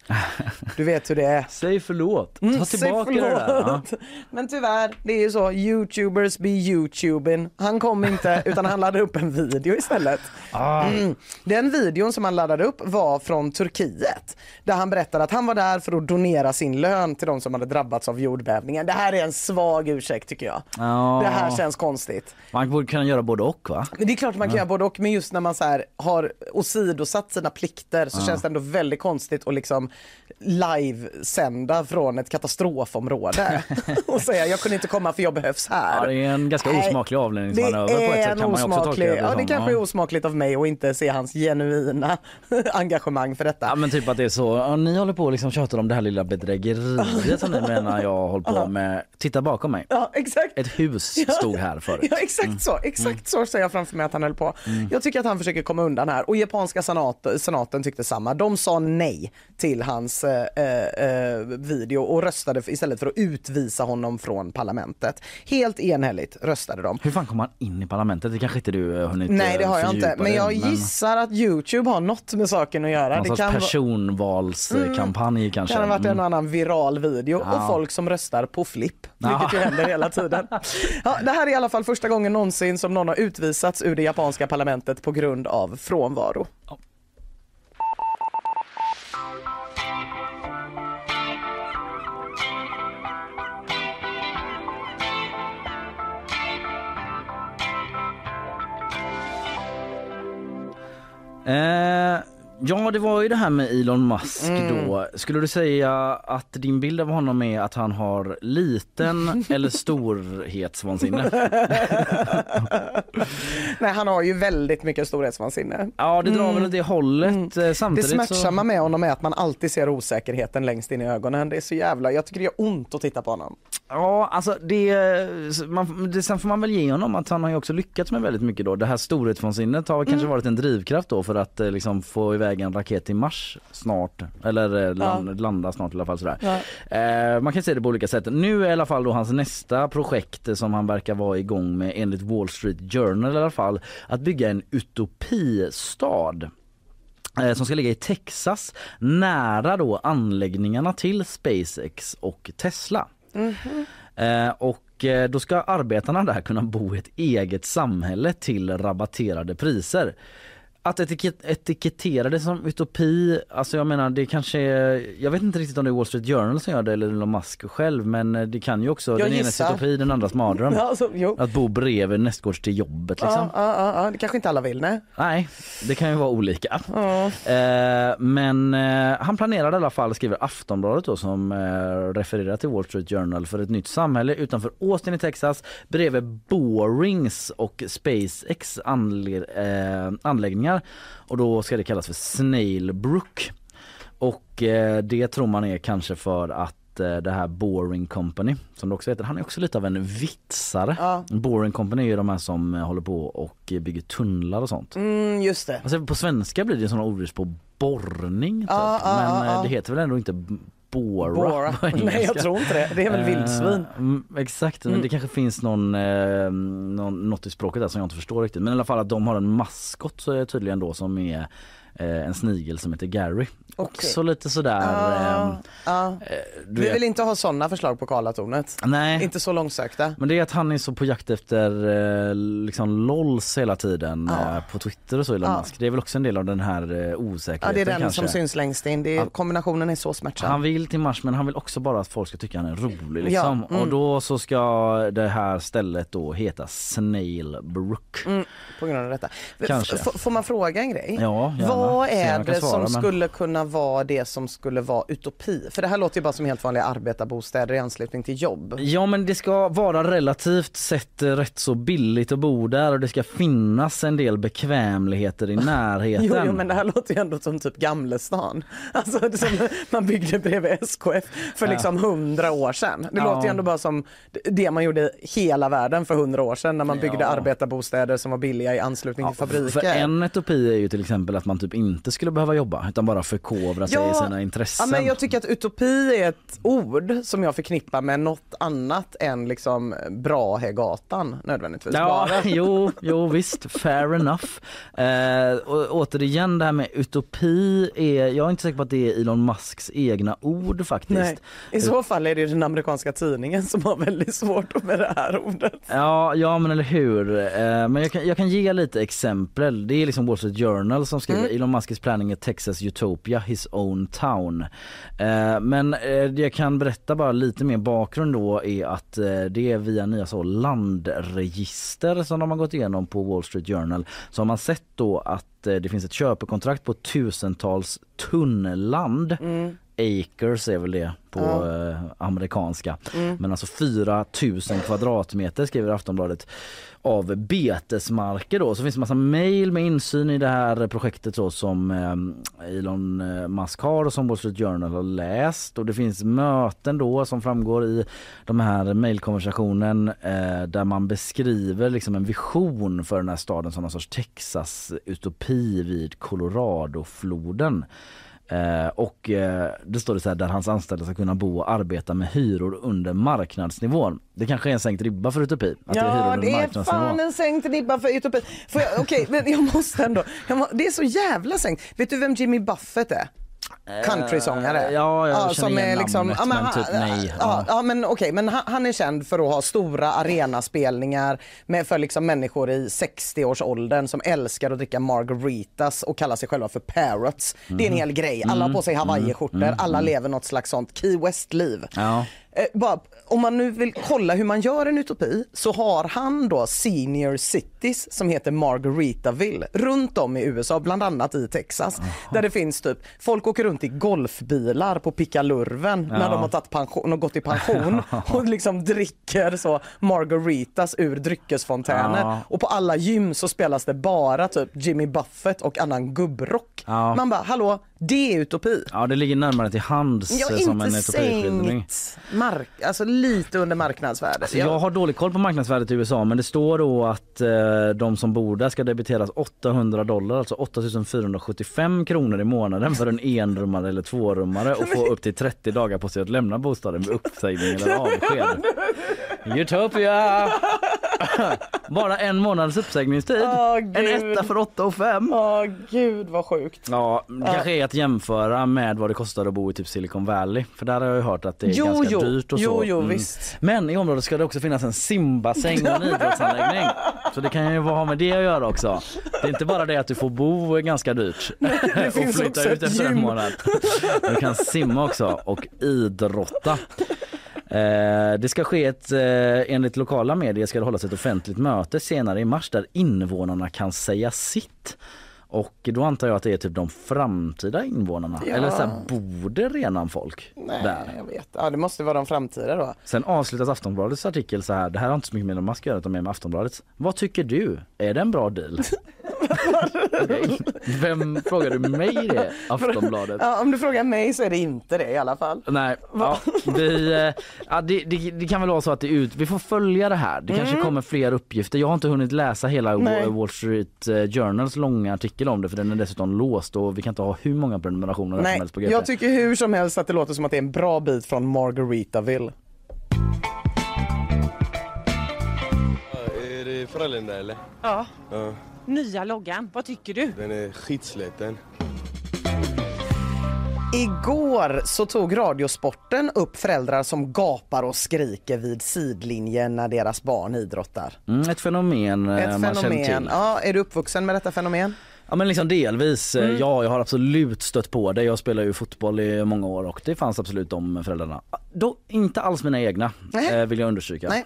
Du vet hur det är. Säg förlåt. Ta Mm, tillbaka det där. Ja. förlåt. Men tyvärr, det är ju så, youtubers be youtubing. Han kom inte utan han laddade upp en video istället. Ah. Mm. Den videon som han laddade upp var från Turkiet. Där han berättade att han var där för att donera sin lön till de som hade drabbats av jordbävningen. Det här är en svag ursäkt tycker jag. Ja. Det här känns konstigt. Man borde kunna göra både och va? Men det är klart man kan göra både och men just när man så här har åsidosatt sina plikter så Ja. känns det ändå väldigt konstigt att liksom livesända från ett katastrofområde och säga jag kunde inte komma för jag behövs här. Ja, det är en ganska osmaklig avledningsmanöver på ett är sätt en kan man ju också tolka osmaklig, det ja det som. kanske är osmakligt av mig att inte se hans genuina engagemang för detta. Ja men typ att det är så, ja, ni håller på och liksom tjatar om det här lilla bedrägeriet som ni menar jag håller på med. Titta bakom mig. Ja exakt. Ett hus stod här förut. Ja exakt Mm. så, exakt så ser jag framför mig att han höll på. Jag tycker att han försöker komma undan här och japanska senat, senaten tyckte samma. De sa nej till hans eh, eh, video och röstade istället för att utvisa honom från parlamentet. Helt enhälligt röstade de. Hur fan kom han in i parlamentet? Det kanske inte du har hunnit Nej det eh, har jag inte, men jag gissar att Youtube har något med saken att göra. Någon Det kan, personvalskampanj kanske. kan ha varit en Mm. annan viral video Ja. och folk som röstar på flipp, Ja. vilket ju händer hela tiden. Ja, det här är i alla fall första gången någonsin som någon har utvisats ur det japanska parlamentet på grund av frånvaro. Eh, ja det var ju det här med Elon Musk Mm. då. Skulle du säga att din bild av honom är att han har liten eller storhetsvansinne? Nej, han har ju väldigt mycket storhetsvansinne. Ja det drar Mm. väl åt det hållet. Eh, Det Samtidigt smärtsamma så... med honom är att man alltid ser osäkerheten längst in i ögonen. Det är så jävla, jag tycker det gör ont att titta på honom. Ja alltså det, man, det, sen får man väl ge honom att han har ju också lyckats med väldigt mycket då. Det här storhetsvansinnet har kanske Mm. varit en drivkraft då för att eh, liksom få iväg en raket till Mars snart. Eller eh, land, landa snart i alla fall sådär. Ja. Eh, man kan se det på olika sätt. Nu är i alla fall då hans nästa projekt som han verkar vara igång med enligt Wall Street Journal i alla fall. Att bygga en utopistad eh, som ska ligga i Texas nära då anläggningarna till SpaceX och Tesla. Eh, och eh, då ska arbetarna där kunna bo i ett eget samhälle till rabatterade priser. Att etikett, etikettera det som utopi, alltså jag menar det kanske är, jag vet inte riktigt om det är Wall Street Journal som gör det eller Elon Musk själv men eh, det kan ju också, Jag den enes utopi den andras mardröm. Ja, alltså. Att bo bredvid nästgårds till jobbet liksom. Ja, ja, ja, ja, det kanske inte alla vill, nej. Nej, det kan ju vara olika. Eh, men eh, han planerade i alla fall, skriver Aftonbladet då, som eh, refererar till Wall Street Journal för ett nytt samhälle utanför Austin i Texas bredvid Boeings och SpaceX anle- eh, anläggningar och då ska det kallas för Snailbrook. Och eh, det tror man är kanske för att eh, det här Boring Company som det också heter, han är också lite av en vitsare. Ja. Boring Company är ju de här som eh, håller på och bygger tunnlar och sånt. Mm, just det. Alltså på svenska blir det sådana ord på borrning typ. Ja, ja, men eh, det heter väl ändå inte bora, Bora. Nej, jag tror inte det. Det är väl Eh, vildsvin. mm, exakt, men Mm. det kanske finns någon, eh, någon, något i språket där som jag inte förstår riktigt. Men i alla fall att de har en maskot så är det tydligen då som är en snigel som heter Gary. Också lite sådär... Ja, ehm, ja. du Vi vill inte ha sådana förslag på Karlatornet. Nej. Inte så långsökta. Men det är att han är så på jakt efter eh, liksom LOLs hela tiden Ja. eh, på Twitter och så Elon Ja. Musk. Det är väl också en del av den här eh, Ja, osäkerheten det är den kanske. som syns längst in. Det är, Ja. Kombinationen är så smärtsam. Han vill till Mars men han vill också bara att folk ska tycka han är rolig liksom. Ja, mm. Och då så ska det här stället då heta Snailbrook. Mm, på grund av detta. Kanske. f- får man fråga en grej? Ja, gärna. vad Om är det svara, som men- skulle kunna vara det som skulle vara utopi? För det här låter ju bara som helt vanliga arbetarbostäder i anslutning till jobb. Ja men det ska vara relativt sett rätt så billigt att bo där och det ska finnas en del bekvämligheter i närheten. Jo, jo men det här låter ju ändå som typ Gamlestan. Alltså det som man byggde bredvid SKF för liksom hundra år sedan. Det Ja. låter ju ändå bara som det man gjorde i hela världen för hundra år sedan när man byggde Ja. arbetarbostäder som var billiga i anslutning till fabriker. För en utopi är ju till exempel att man typ inte skulle behöva jobba utan bara förkovra sig i sina intressen. Ja, men jag tycker att utopi är ett ord som jag förknippar med något annat än liksom Brahegatan nödvändigtvis. Ja, Bara. jo, jo visst, fair enough. Eh, och, återigen det här med utopi, är, jag är inte säker på att det är Elon Musks egna ord faktiskt. Nej. I så fall är det den amerikanska tidningen som har väldigt svårt med det här ordet. Ja, ja men eller hur. Eh, men jag kan, jag kan ge lite exempel. Det är liksom Wall Street Journal som skriver Mm. Elon Musk is planning a Texas utopia, his own town. Eh, men eh, det jag kan berätta bara lite mer bakgrund då är att eh, det är via nya så landregister som de har gått igenom på Wall Street Journal så har man sett då att eh, det finns ett köpekontrakt på tusentals tunnland Mm acres är väl det på Ja. eh, amerikanska. Mm. Men alltså 4000 kvadratmeter skriver Aftonbladet av betesmarker då. Så finns det massa mail med insyn i det här projektet då som eh, Elon eh, Musk har och som Wall Street Journal har läst. Och det finns möten då som framgår i de här mailkonversationen eh, där man beskriver liksom en vision för den här staden som någon sorts Texas-utopi vid Coloradofloden. Eh, och eh, det står det så här där hans anställda ska kunna bo och arbeta med hyror under marknadsnivån. Det kanske är en sänkt ribba för utopi. Att det är Ja, det är fan en sänkt ribba för utopi. Okej, men jag måste ändå. Jag må, det är så jävla sänkt. Vet du vem Jimmy Buffett är? Countrysångare. Eh, ja, jag känner igen namnet, men han- typ nej. Ja, Ja. ja men okej, men han, han är känd för att ha stora arenaspelningar med, för liksom människor i 60-årsåldern som älskar att dricka margaritas och kallar sig själva för parrots. Det är en hel grej. Alla har på sig hawaiiskjortor, mm, alla lever något slags sånt Key West-liv. Ja. Eh, bara, om man nu vill kolla hur man gör en utopi så har han då senior cities som heter Margaritaville runt om i USA, bland annat i Texas. Där det finns typ, folk åker runt i golfbilar på pickalurven när Ja. de har tagit pension och gått i pension och liksom dricker så margaritas ur dryckesfontäner. Ja. Och på alla gym så spelas det bara typ Jimmy Buffett och annan gubbrock. Ja. Man bara, hallå, det är utopi. Ja det ligger närmare till hands som en sänkt mark, alltså lite under marknadsvärdet. Alltså jag har dålig koll på marknadsvärdet i USA men det står då att eh, de som bor där ska debiteras 800 dollar, alltså 8475 kronor i månaden för en enrummare eller tvårummare och få upp till 30 dagar på sig att lämna bostaden vid uppsägning eller avsked. Utopia! Bara en månads uppsägningstid. Åh, en etta för 8 och 5. Åh gud vad sjukt. Ja, kanske är att jämföra med vad det kostar att bo i typ Silicon Valley. För där har jag ju hört att det är Jo, ganska jo. dyrt och Jo, så. jo, visst. Men i området ska det också finnas en simbassäng och en idrottsanläggning. Så det kan ju ha med det att göra också. Det är inte bara det att du får bo ganska dyrt det och finns flytta ut efter en månad. Du kan simma också och idrotta. Eh, det ska ske ett, eh, enligt lokala medier ska det hållas ett offentligt möte senare i mars där invånarna kan säga sitt. Och då antar jag att det är typ de framtida invånarna. Ja. Eller så här, bor det redan folk Nej, där? jag vet. Ja, det måste vara de framtida då. Sen avslutas Aftonbladets artikel så här. Det här har inte så mycket med Elon Musk att göra utan med Aftonbladet. Vad tycker du? Är det en bra deal? Vem frågar du mig det? Aftonbladet? Ja, om du frågar mig så är det inte det i alla fall. Nej, ja, vi, eh, ja, det, det, det kan väl vara så att det är ut, vi får följa det här. Det kanske Mm. kommer fler uppgifter. Jag har inte hunnit läsa hela Nej. Wall Street eh, Journals långa artikel om det för den är dessutom låst och vi kan inte ha hur många prenumerationer som Nej, helst på GP. jag tycker hur som helst att det låter som att det är en bra bit från Margaritaville. Är det Frölunda eller? Ja, Ja, nya loggan. Vad tycker du? den är skitsliten. Igår så tog Radiosporten upp föräldrar som gapar och skriker vid sidlinjen när deras barn idrottar. Mm, ett fenomen eh, Ett man känner fenomen. till. Ja, är du uppvuxen med detta fenomen? Ja men liksom delvis. Eh, Mm. Ja jag har absolut stött på det. Jag spelar ju fotboll i många år och det fanns absolut de föräldrarna. Då, inte alls mina egna Nej. eh, vill jag understryka. Nej.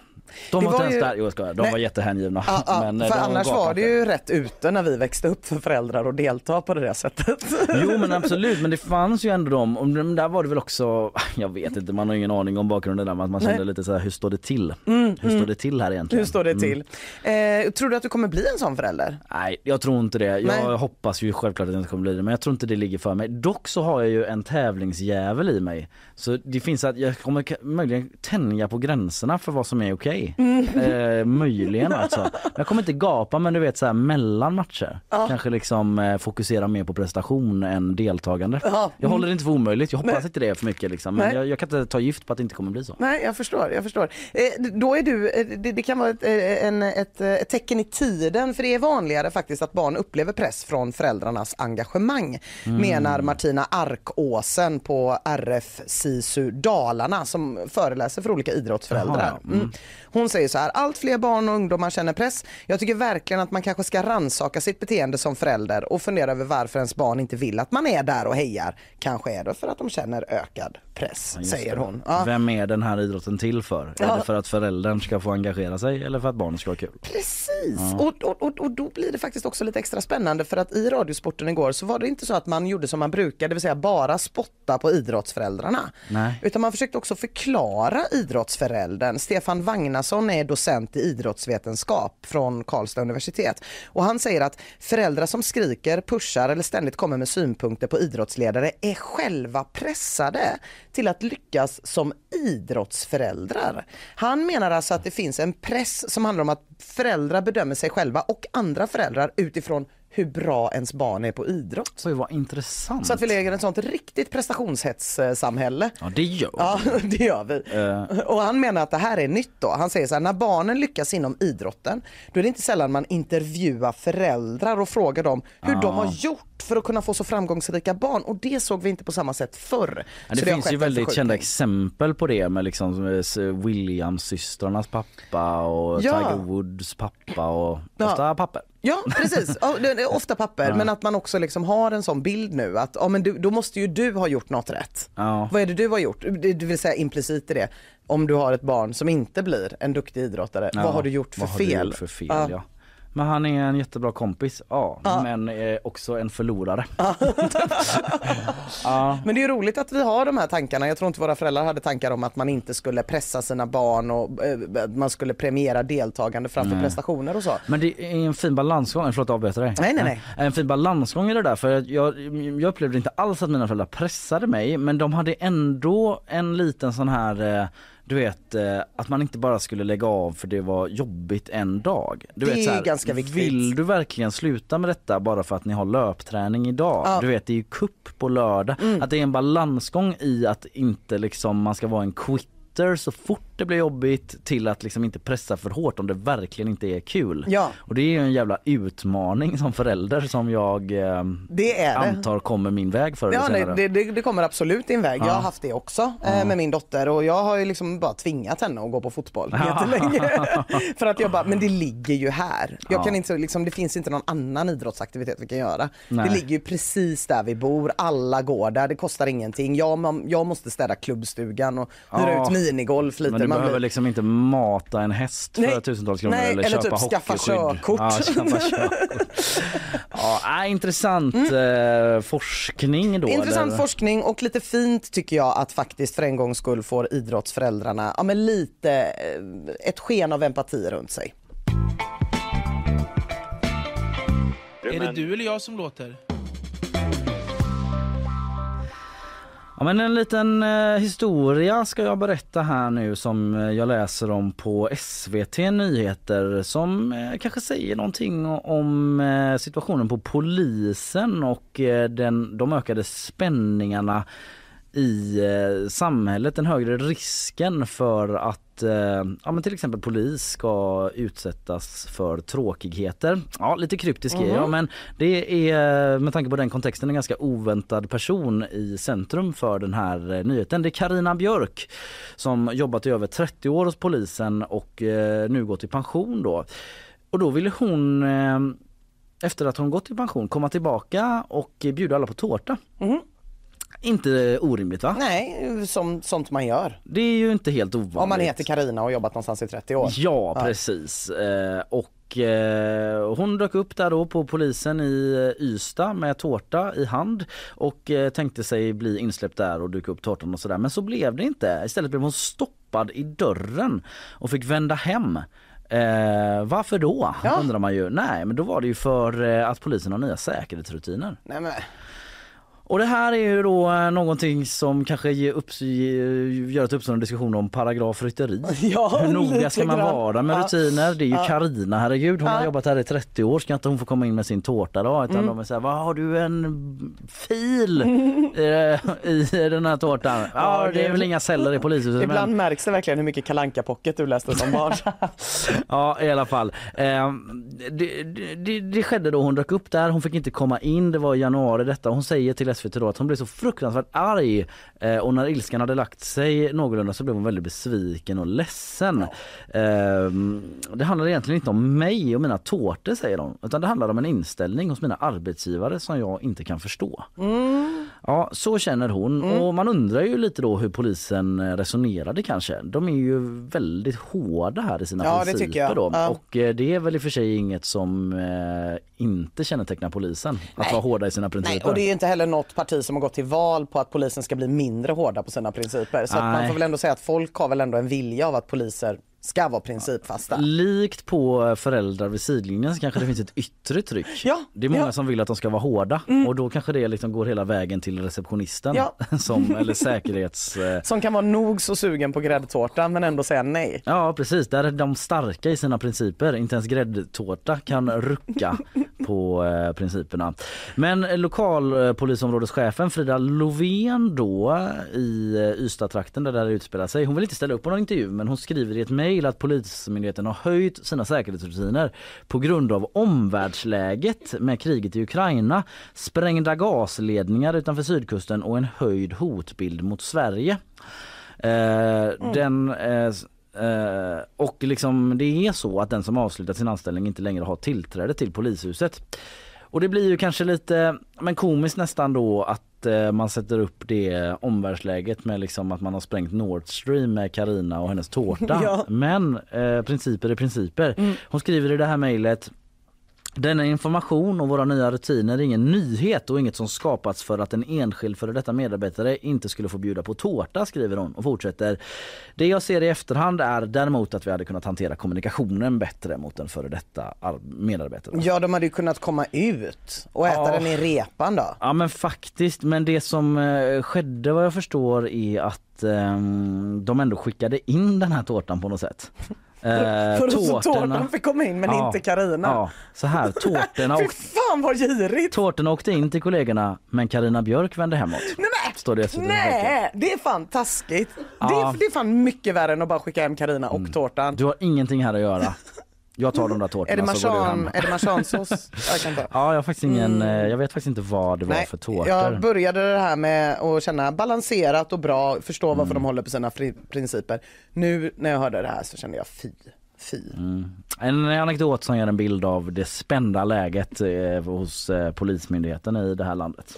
De Det var var inte ens ju- där, jo jag skojar, de Nej. var jättehängivna. Ja, ja, Men, eh, för annars gav var det ju rätt ute när vi växte upp för föräldrar att delta på det där sättet. Jo men absolut, men det fanns ju ändå de, och där var det väl också, jag vet inte, man har ingen aning om bakgrunden där, men man kände Nej. lite så här, hur står det till? Mm, hur står mm. det till här egentligen? Hur står det Mm. till? Eh, tror du att du kommer bli en sån förälder? Nej, jag tror inte det. Jag Nej. hoppas ju självklart att jag inte kommer bli det, men jag tror inte det ligger för mig. Dock så har jag ju en tävlingsjävel i mig. Så det finns att jag kommer möjligen tänja på gränserna för vad som är okej. Mm. Eh, möjligen alltså. Jag kommer inte gapa men du vet så här mellan matcher. Ja. Kanske liksom eh, fokusera mer på prestation än deltagande. Ja. Jag håller det inte för omöjligt, jag hoppas Nej. inte det för mycket liksom. Men jag, jag kan inte ta gift på att det inte kommer bli så. Nej, jag förstår. Jag förstår. Eh, då är du, eh, det, det kan vara ett, eh, en, ett, eh, ett tecken i tiden för det är vanligare faktiskt att barn upplever press från föräldrarnas engagemang Mm. menar Martina Arkåsen på RF SISU Dalarna som föreläser för olika idrottsföräldrar. Jaha, mm. Hon säger så här, allt fler barn och ungdomar känner press. Jag tycker verkligen att man kanske ska ransaka sitt beteende som förälder och fundera över varför ens barn inte vill att man är där och hejar. Kanske är det för att de känner ökad press, Just säger hon. Ja. Vem är den här idrotten till för? Är Ja. det för att föräldern ska få engagera sig eller för att barnen ska ha kul? Precis, Ja. och, och, och, och då blir det faktiskt också lite extra spännande för att i Radiosporten igår så var det inte så att man gjorde som man brukar, det vill säga bara spotta på idrottsföräldrarna. Nej. Utan man försökte också förklara idrottsföräldern. Stefan Einarsson är docent i idrottsvetenskap från Karlstad universitet. Och han säger att föräldrar som skriker, pushar eller ständigt kommer med synpunkter på idrottsledare är själva pressade till att lyckas som idrottsföräldrar. Han menar alltså att det finns en press som handlar om att föräldrar bedömer sig själva och andra föräldrar utifrån hur bra ens barn är på idrott. Oj, vad intressant. Så att vi lägger ett sånt riktigt prestationshetssamhälle. Ja det gör Ja, det gör vi. Eh, Och han menar att det här är nytt då. Han säger så här, när barnen lyckas inom idrotten, då är det inte sällan man intervjuar föräldrar och frågar dem hur Ja. de har gjort för att kunna få så framgångsrika barn. Och det såg vi inte på samma sätt förr. Så det har finns ju väldigt kända exempel på det med liksom eh, Williams-systrarnas pappa och Ja. Tiger Woods pappa och Ja. ofta papper. Ja precis, det ofta papper Ja. men att man också liksom har en sån bild nu att ja, men du, då måste ju du ha gjort något rätt. Ja. Vad är det du har gjort? Det det vill säga implicit i det. Om du har ett barn som inte blir en duktig idrottare, vad har du gjort för vad har fel? Du gjort för fel ja. Men han är en jättebra kompis, ja, Ja. men eh, också en förlorare. ja. Men det är roligt att vi har de här tankarna. Jag tror inte våra föräldrar hade tankar om att man inte skulle pressa sina barn och eh, att man skulle premiera deltagande framför Nej. prestationer och så. Men det är en fin balansgång, förlåt jag avbryter dig. Nej, nej, nej. En fin balansgång i det där för jag, jag, jag upplevde inte alls att mina föräldrar pressade mig men de hade ändå en liten sån här eh, du vet eh, att man inte bara skulle lägga av för det var jobbigt en dag. Du Det vet, så här, ganska viktigt. Vill du verkligen sluta med detta bara för att ni har löpträning idag? Ja. Du vet det är ju kupp på lördag. Mm. Att det är en balansgång i att inte liksom man ska vara en quitter så fort det blir jobbigt till att liksom inte pressa för hårt om det verkligen inte är kul. Ja. Och det är ju en jävla utmaning som förälder som jag eh, Det är det. antar kommer min väg förr eller Ja, senare. det, det, det kommer absolut din väg. Jag Ja. har haft det också eh, med min dotter och jag har ju liksom bara tvingat henne att gå på fotboll jättelänge. För att jag bara, men det ligger ju här. Jag Ja. kan inte, liksom, det finns inte någon annan idrottsaktivitet vi kan göra. Nej. Det ligger ju precis där vi bor, alla går där, det kostar ingenting. Jag, jag måste städa klubbstugan och hyra ut minigolf lite. Man behöver blir- liksom inte mata en häst för Nej. tusentals kronor Nej, eller, eller köpa typ skaffa körkort. Ja, skaffa körkort. ja, äh, intressant eh, forskning då. Mm. Intressant eller? forskning och lite fint tycker jag att faktiskt för en gångs skull får idrottsföräldrarna ja, men lite eh, ett sken av empati runt sig. Är det du eller jag som låter? Ja, men en liten eh, historia ska jag berätta här nu som eh, jag läser om på SVT Nyheter som eh, kanske säger någonting om eh, situationen på polisen och eh, den, de ökade spänningarna i eh, samhället, den högre risken för att eh, ja, men till exempel polis ska utsättas för tråkigheter. Ja, lite kryptisk är jag Mhm. men det är med tanke på den kontexten en ganska oväntad person i centrum för den här eh, nyheten. Det är Karina Björk som jobbat i över 30 år hos polisen och eh, nu gått i pension då. Och då ville hon eh, efter att hon gått i pension komma tillbaka och bjuda alla på tårta. Inte orimligt va? Nej, som, sånt man gör. Det är ju inte helt ovanligt. Om man heter Karina och jobbat någonstans i 30 år. Ja, precis. Eh, och eh, hon dök upp där då på polisen i eh, Ystad med tårta i hand och eh, tänkte sig bli insläppt där och dyka upp tårtan och sådär. Men så blev det inte. Istället blev hon stoppad i dörren och fick vända hem. Eh, varför då undrar man ju. Nej men då var det ju för att polisen har nya säkerhetsrutiner. Nej, men... Och det här är ju då eh, någonting som kanske ger upp, ge- gör att det uppstår en diskussion om paragrafrytteri. Ja, Hur noga ska man grann. vara med Ja. rutiner? Det är ju Ja. Karina herregud, hon har Ja. jobbat här i 30 år, ska inte hon få komma in med sin tårta då? Utan Mm. de är såhär, vad har du en fil eh, i den här tårtan? Ja, Ja, det är det- väl inga celler i polishuset. Ibland märks det verkligen hur mycket kalanka pocket du läste som barn. Ja i alla fall. Eh, det, det, det, det skedde då hon dök upp där, hon fick inte komma in, det var i januari detta. Hon säger till SVT då att hon blev så fruktansvärt arg eh, och när ilskan hade lagt sig någorlunda så blev hon väldigt besviken och ledsen. Eh, det handlar egentligen inte om mig och mina tårtor säger hon utan det handlar om en inställning hos mina arbetsgivare som jag inte kan förstå. Ja, så känner hon Mm. och man undrar ju lite då hur polisen eh, resonerade kanske. De är ju väldigt hårda här i sina Ja, principer då. Ja. Och eh, det är väl i och för sig inget som eh, inte kännetecknar polisen. Att vara hårda i sina principer. Nej, och det är inte heller något parti som har gått till val på att polisen ska bli mindre hårda på sina principer. Så man får väl ändå säga att folk har väl ändå en vilja av att poliser ska vara principfasta. Likt på föräldrar vid sidlinjen så kanske det finns ett yttre tryck. Ja, det är många ja. Mm. som vill att de ska vara hårda och då kanske det liksom går hela vägen till receptionisten Ja. som, eller säkerhets... eh, Som kan vara nog så sugen på gräddtårtan men ändå säga nej. Ja precis, där är de starka i sina principer. Inte ens gräddtårta kan rucka på eh, principerna. Men eh, lokalpolisområdeschefen Frida Lovén då i eh, Ystad-trakten där det här utspelar sig. Hon vill inte ställa upp på någon intervju men hon skriver i ett mejl att polismyndigheten har höjt sina säkerhetsrutiner på grund av omvärldsläget med kriget i Ukraina, sprängda gasledningar utanför sydkusten och en höjd hotbild mot Sverige. Eh, Den eh, eh, och liksom det är så att den som avslutat sin anställning inte längre har tillträde till polishuset. Och det blir ju kanske lite men komiskt nästan då att eh, man sätter upp det omvärldsläget med liksom att man har sprängt Nord Stream med Karina och hennes tårta. Ja. Men eh, principer är principer. Hon skriver i det här mejlet denna information och våra nya rutiner är ingen nyhet och inget som skapats för att en enskild före detta medarbetare inte skulle få bjuda på tårta skriver hon och fortsätter. Det jag ser i efterhand är däremot att vi hade kunnat hantera kommunikationen bättre mot en före detta ar- medarbetare. Ja, de hade ju kunnat komma ut och äta Ja. den i repan då. Ja men faktiskt, men det som eh, skedde vad jag förstår är att ehm, de ändå skickade in den här tårtan på något sätt. Eh, För så tårtan fick komma in men Ja, inte Karina. Ja, så här, tårtorna, Fy fan vad girigt! tårtorna åkte in till kollegorna men Karina Björk vände hemåt. Nej, men, Står det nej, det är fan taskigt. Ja. Mm. Det, är, det är fan mycket värre än att bara skicka hem Karina och tårtan. Du har ingenting här att göra. Jag tar de där tårtorna Är det så går du marsan, hem. är det marsansås? Jag. Ja, jag har faktiskt ingen, Mm. eh, jag vet faktiskt inte vad det var Nej, för tårtor. jag började det här med att känna balanserat och bra, förstå Mm. varför de håller på sina principer. Nu när jag hörde det här så kände jag fy. Mm. En anekdot som ger en bild av det spända läget eh, hos eh, polismyndigheten i det här landet.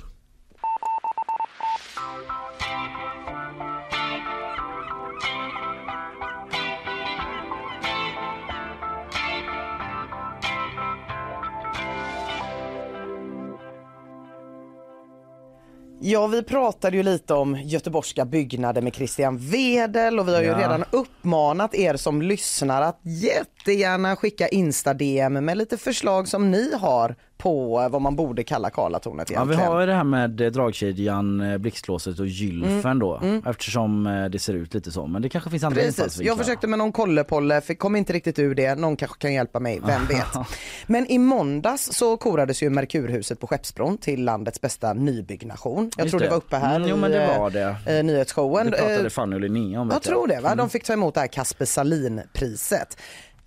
Ja, vi pratade ju lite om göteborgska byggnader med Christian Wedel och vi har ju Ja. redan uppmanat er som lyssnar att jättegärna skicka Insta-DM med lite förslag som ni har på vad man borde kalla Karlatornet Ja, vi egentligen. har ju det här med eh, dragkedjan, eh, blixtlåset och gylfen Mm, då mm. eftersom eh, det ser ut lite så. Men det kanske finns andra Precis, jag försökte med någon kollepolle, kom inte riktigt ur det. Någon kanske kan hjälpa mig, vem vet. Men i måndags så korades ju Merkurhuset på Skeppsbron till landets bästa nybyggnation. Jag Just tror det. det. var uppe här Mm, jo, i men det var det. eh, nyhetsshowen. Det pratade Fanny och Linnea om. Jag tror det, va? Mm. de fick ta emot det här Kasper Salin-priset.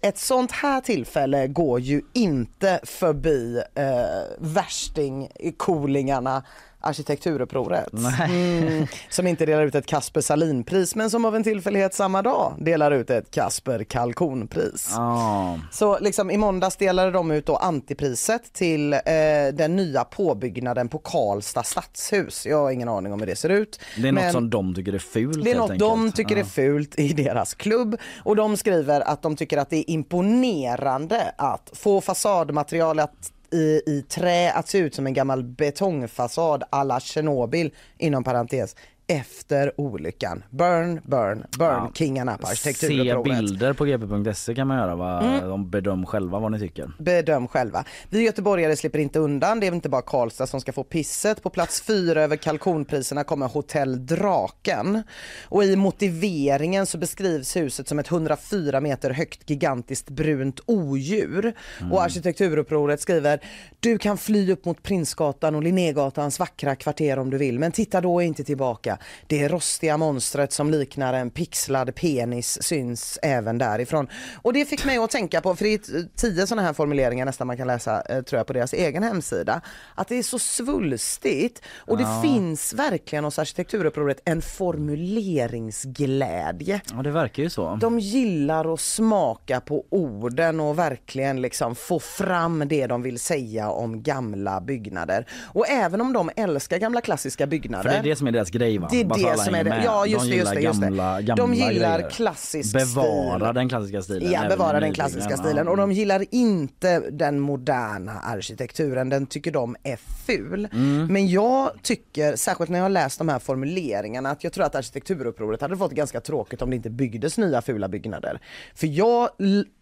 Ett sånt här tillfälle går ju inte förbi eh, värsting-coolingarna arkitekturupproret. Mm, som inte delar ut ett Kasper Salinpris men som av en tillfällighet samma dag delar ut ett Kasper Kalkonpris. Ja. Så liksom i måndags delade de ut då antipriset till eh, den nya påbyggnaden på Karlstad stadshus. Jag har ingen aning om hur det ser ut. Det är något men- som de tycker är fult det är något de tycker Ja. är fult i deras klubb och de skriver att de tycker att det är imponerande att få fasadmaterial att i, i trä att se ut som en gammal betongfasad alla Tjernobyl inom parentes efter olyckan. Burn, burn, burn, kingarna på Se arkitekturupproret. bilder på gp.se kan man göra. Va? Mm. De bedöm själva vad ni tycker. Bedöm själva. Vi göteborgare slipper inte undan. Det är inte bara Karlstad som ska få pisset. På plats fyra över kalkonpriserna kommer Hotell Draken. Och i motiveringen så beskrivs huset som ett 104 meter högt gigantiskt brunt odjur. Och arkitekturupproret skriver du kan fly upp mot Prinsgatan och Linnégatans vackra kvarter om du vill men titta då inte tillbaka. Det rostiga monstret som liknar en pixlad penis syns även därifrån. Och det fick mig att tänka på, för det är tio sådana här formuleringar nästan man kan läsa eh, tror jag på deras egen hemsida, att det är så svulstigt och Ja. det finns verkligen hos arkitekturupproret en formuleringsglädje. Ja det verkar ju så. De gillar att smaka på orden och verkligen liksom få fram det de vill säga om gamla byggnader. Och även om de älskar gamla klassiska byggnader. För det är det som är deras grej va? Det är Bara det som är det. Ja, just de det, just det, just det. Gamla, De gamla gillar grejer. klassisk Bevara stil. den klassiska stilen. Ja, bevara den klassiska stilen. Och de gillar inte den moderna arkitekturen. Den tycker de är ful. Mm. Men jag tycker, särskilt när jag har läst de här formuleringarna, att jag tror att arkitekturupproret hade fått ganska tråkigt om det inte byggdes nya fula byggnader. För jag,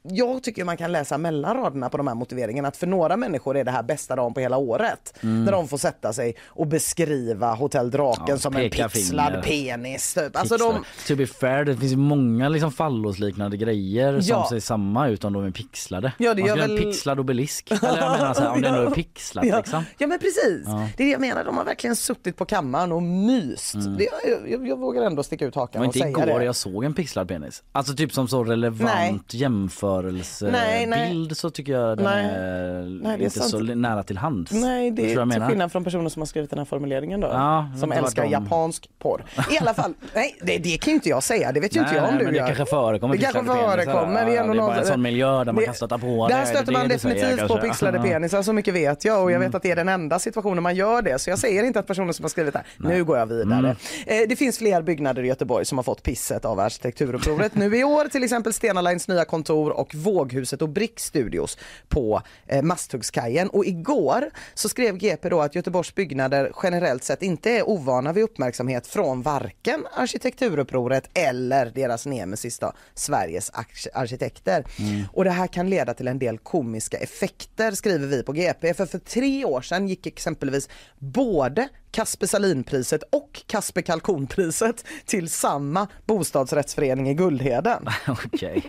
jag tycker man kan läsa mellan raderna på de här motiveringarna att för några människor är det här bästa dagen på hela året. Mm. När de får sätta sig och beskriva Hotell Draken Ja, som en pixlad finger. penis. Typ. Alltså de, To be fair, det finns ju många liksom fallosliknande grejer som Ja. ser samma ut om de är pixlade. Ja, det Man väl- En pixlad obelisk. Eller jag menar så här, om det ändå är pixlat ja. liksom. Ja men precis, Ja. det är det jag menar. De har verkligen suttit på kammaren och myst. Mm. Det, jag, jag, jag vågar ändå sticka ut hakan och inte säga igår det. jag såg en pixlad penis. Alltså typ som så relevant jämförelsebild Nej, nej. så tycker jag den Nej. är Nej, det är inte så nära till hands. Nej, det är till skillnad från personer som har skrivit den här formuleringen då. Ja, som inte älskar de- japansk porr. I alla fall, nej det, det kan ju inte jag säga. Det vet ju inte Nej, jag om nej, du men det gör. kanske förekommer Det kanske förekommer. Ja, är det är bara en sån miljö där man det- kan stöta på Där det. stöter Det är man det definitivt på pixlade. Mm. penisar, så mycket vet jag. Och jag vet att det är den enda situationen man gör det. Så jag säger inte att personer som har skrivit det här, nu går jag vidare. Mm. Eh, det finns fler byggnader i Göteborg som har fått pisset av arkitekturupproret nu i år. Till exempel Stena Lines nya kontor och Våghuset och Brick Studios på eh, Masthuggskajen. Och igår så skrev GP då att Göteborgs byggnader generellt sett inte är ovana vid uppmärksamhet från varken arkitekturupproret eller deras nemesis då, Sveriges ark- arkitekter. Och det här kan leda till en del komiska effekter skriver vi på GP. För för tre år sedan gick exempelvis både Kasper Salinpriset och Kasper Kalkonpriset till samma bostadsrättsförening i Guldheden. Okej.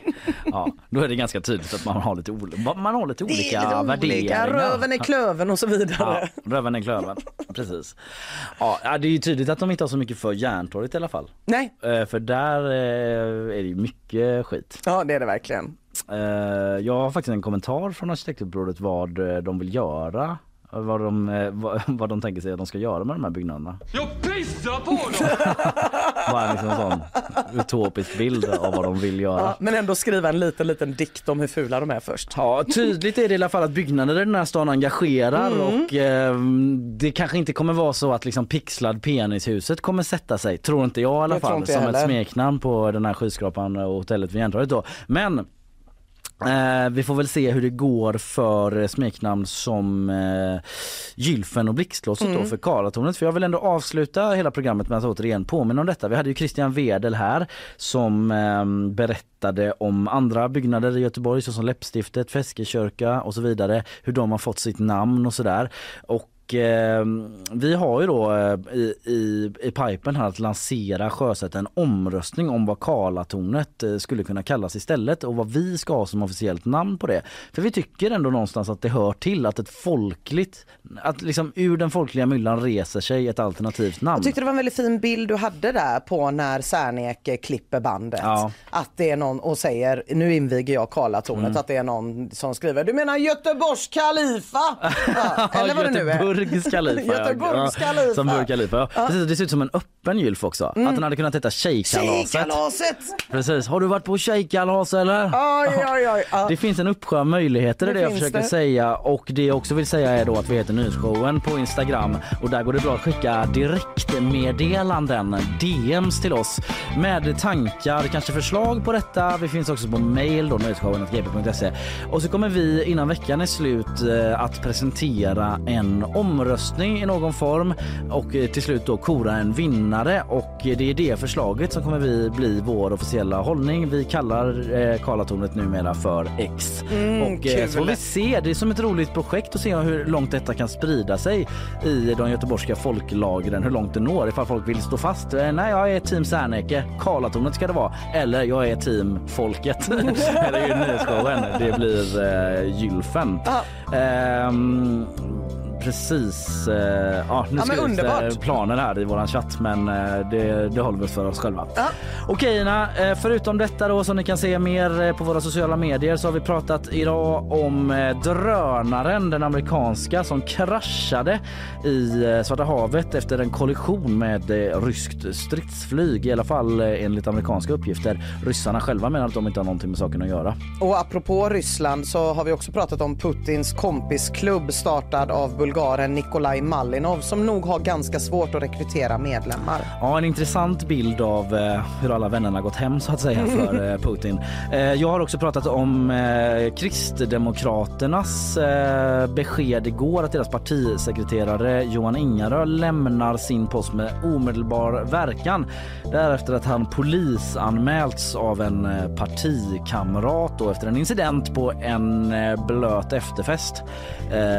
Ja, då är det ganska tydligt att man har lite, man har lite Det olika är lite olika, värderingar. röven är klöven och så vidare. Ja, röven är klöven. Precis. Ja, det är ju tydligt att de inte har så mycket för Järntorget i alla fall. Nej. Eh, För där eh, är det mycket skit. Ja det är det verkligen. Eh, Jag har faktiskt en kommentar från arkitektupproret vad de vill göra. Vad de, eh, vad, vad de tänker sig att de ska göra med de här byggnaderna. Jag pissar på dem! Bara liksom en sån utopisk bild av vad de vill göra. Ja, men ändå skriva en liten liten dikt om hur fula de är först. Ja, tydligt är det i alla fall att byggnader i den här stan engagerar Mm. och eh, det kanske inte kommer vara så att liksom pixlad penishuset kommer sätta sig. Tror inte jag i alla tror fall. jag Som ett smeknamn på den här skyskrapan och hotellet vid Järntorget då. Men Eh, vi får väl se hur det går för smeknamn som eh, Gylfen och Blixtlåset då Mm. för Karlatornet. För jag vill ändå avsluta hela programmet med att återigen påminna om detta. Vi hade ju Christian Wedel här som eh, berättade om andra byggnader i Göteborg såsom Läppstiftet, Feskekörka och så vidare. Hur de har fått sitt namn och sådär. Och eh, vi har ju då eh, i, i, i pipen här att lansera, sjösätta en omröstning om vad Karlatornet eh, skulle kunna kallas istället och vad vi ska ha som officiellt namn på det. För vi tycker ändå någonstans att det hör till att ett folkligt, att liksom ur den folkliga myllan reser sig ett alternativt namn. Jag tyckte det var en väldigt fin bild du hade där på när Särnek klipper bandet. Ja. Att det är någon och säger, nu inviger jag Karlatornet, Mm. att det är någon som skriver du menar Göteborgs Kalifa? Ja, eller vad det nu är. Burj Khalifa. Göteborgs Khalifa. Som Burj Khalifa. Ja. Ja. Precis, det ser ut som en öppen gylf också. Att den hade kunnat heta Tjejkalaset. Tjejkalaset! Precis. Har du varit på tjejkalas eller? Oj, oj, oj. Ja. Det finns en uppsjö av möjligheter, är Det det jag försöker det. säga. Och det jag också vill säga är då att vi heter Nyhetsshowen på Instagram och där går det bra att skicka direktmeddelanden, DMs till oss med tankar, kanske förslag på detta. Vi finns också på mail då, nyhetsshowen.gp.se. Och så kommer vi innan veckan är slut eh, att presentera en omröstning i någon form och eh, till slut då kora en vinnare och det är det förslaget som kommer vi bli vår officiella hållning. Vi kallar eh, Karlatornet numera för X. Mm, och eh, så får vi se. Det är som ett roligt projekt att se hur långt detta kan sprida sig i de göteborgska folklagren, hur långt det når. Ifall folk vill stå fast. Eh, Nej, jag är team Serneke. Karlatornet ska det vara. Eller jag är team folket. ju nyhetsshowen. Det blir eh, gylfen. Ehm, Precis. eh, ja, nu Ja, skrivs det underbart. planer här i våran chatt men eh, det, det håller vi för oss själva. Okej Ina, eh, förutom detta då som ni kan se mer eh, på våra sociala medier så har vi pratat idag om eh, drönaren, den amerikanska som kraschade i eh, Svarta havet efter en kollision med eh, ryskt stridsflyg. I alla fall eh, enligt amerikanska uppgifter. Ryssarna själva menar att de inte har någonting med saken att göra. Och apropå Ryssland så har vi också pratat om Putins kompisklubb startad av bulgaren Nikolaj Malinov som nog har ganska svårt att rekrytera medlemmar. Ja, en intressant bild av eh, hur alla vännerna gått hem så att säga för eh, Putin. Eh, jag har också pratat om eh, Kristdemokraternas eh, besked igår att deras partisekreterare Johan Ingarö lämnar sin post med omedelbar verkan. Därefter att han polisanmälts av en eh, partikamrat då efter en incident på en blöt efterfest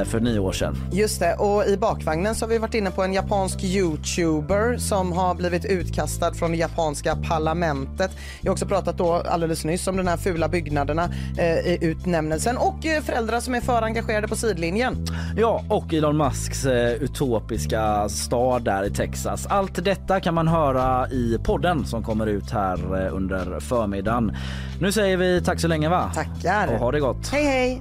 för nio år sedan. Just det, och i bakvagnen så har vi varit inne på en japansk youtuber som har blivit utkastad från det japanska parlamentet. Jag har också pratat då alldeles nyss om den här fula byggnaderna eh, i utnämnelsen och eh, föräldrar som är för engagerade på sidlinjen. Ja, och Elon Musks eh, utopiska stad där i Texas. Allt detta kan man höra i podden som kommer ut här eh, under förmiddagen. Nu säger vi tack så länge va? Tackar. Och ha det gott. Hej hej!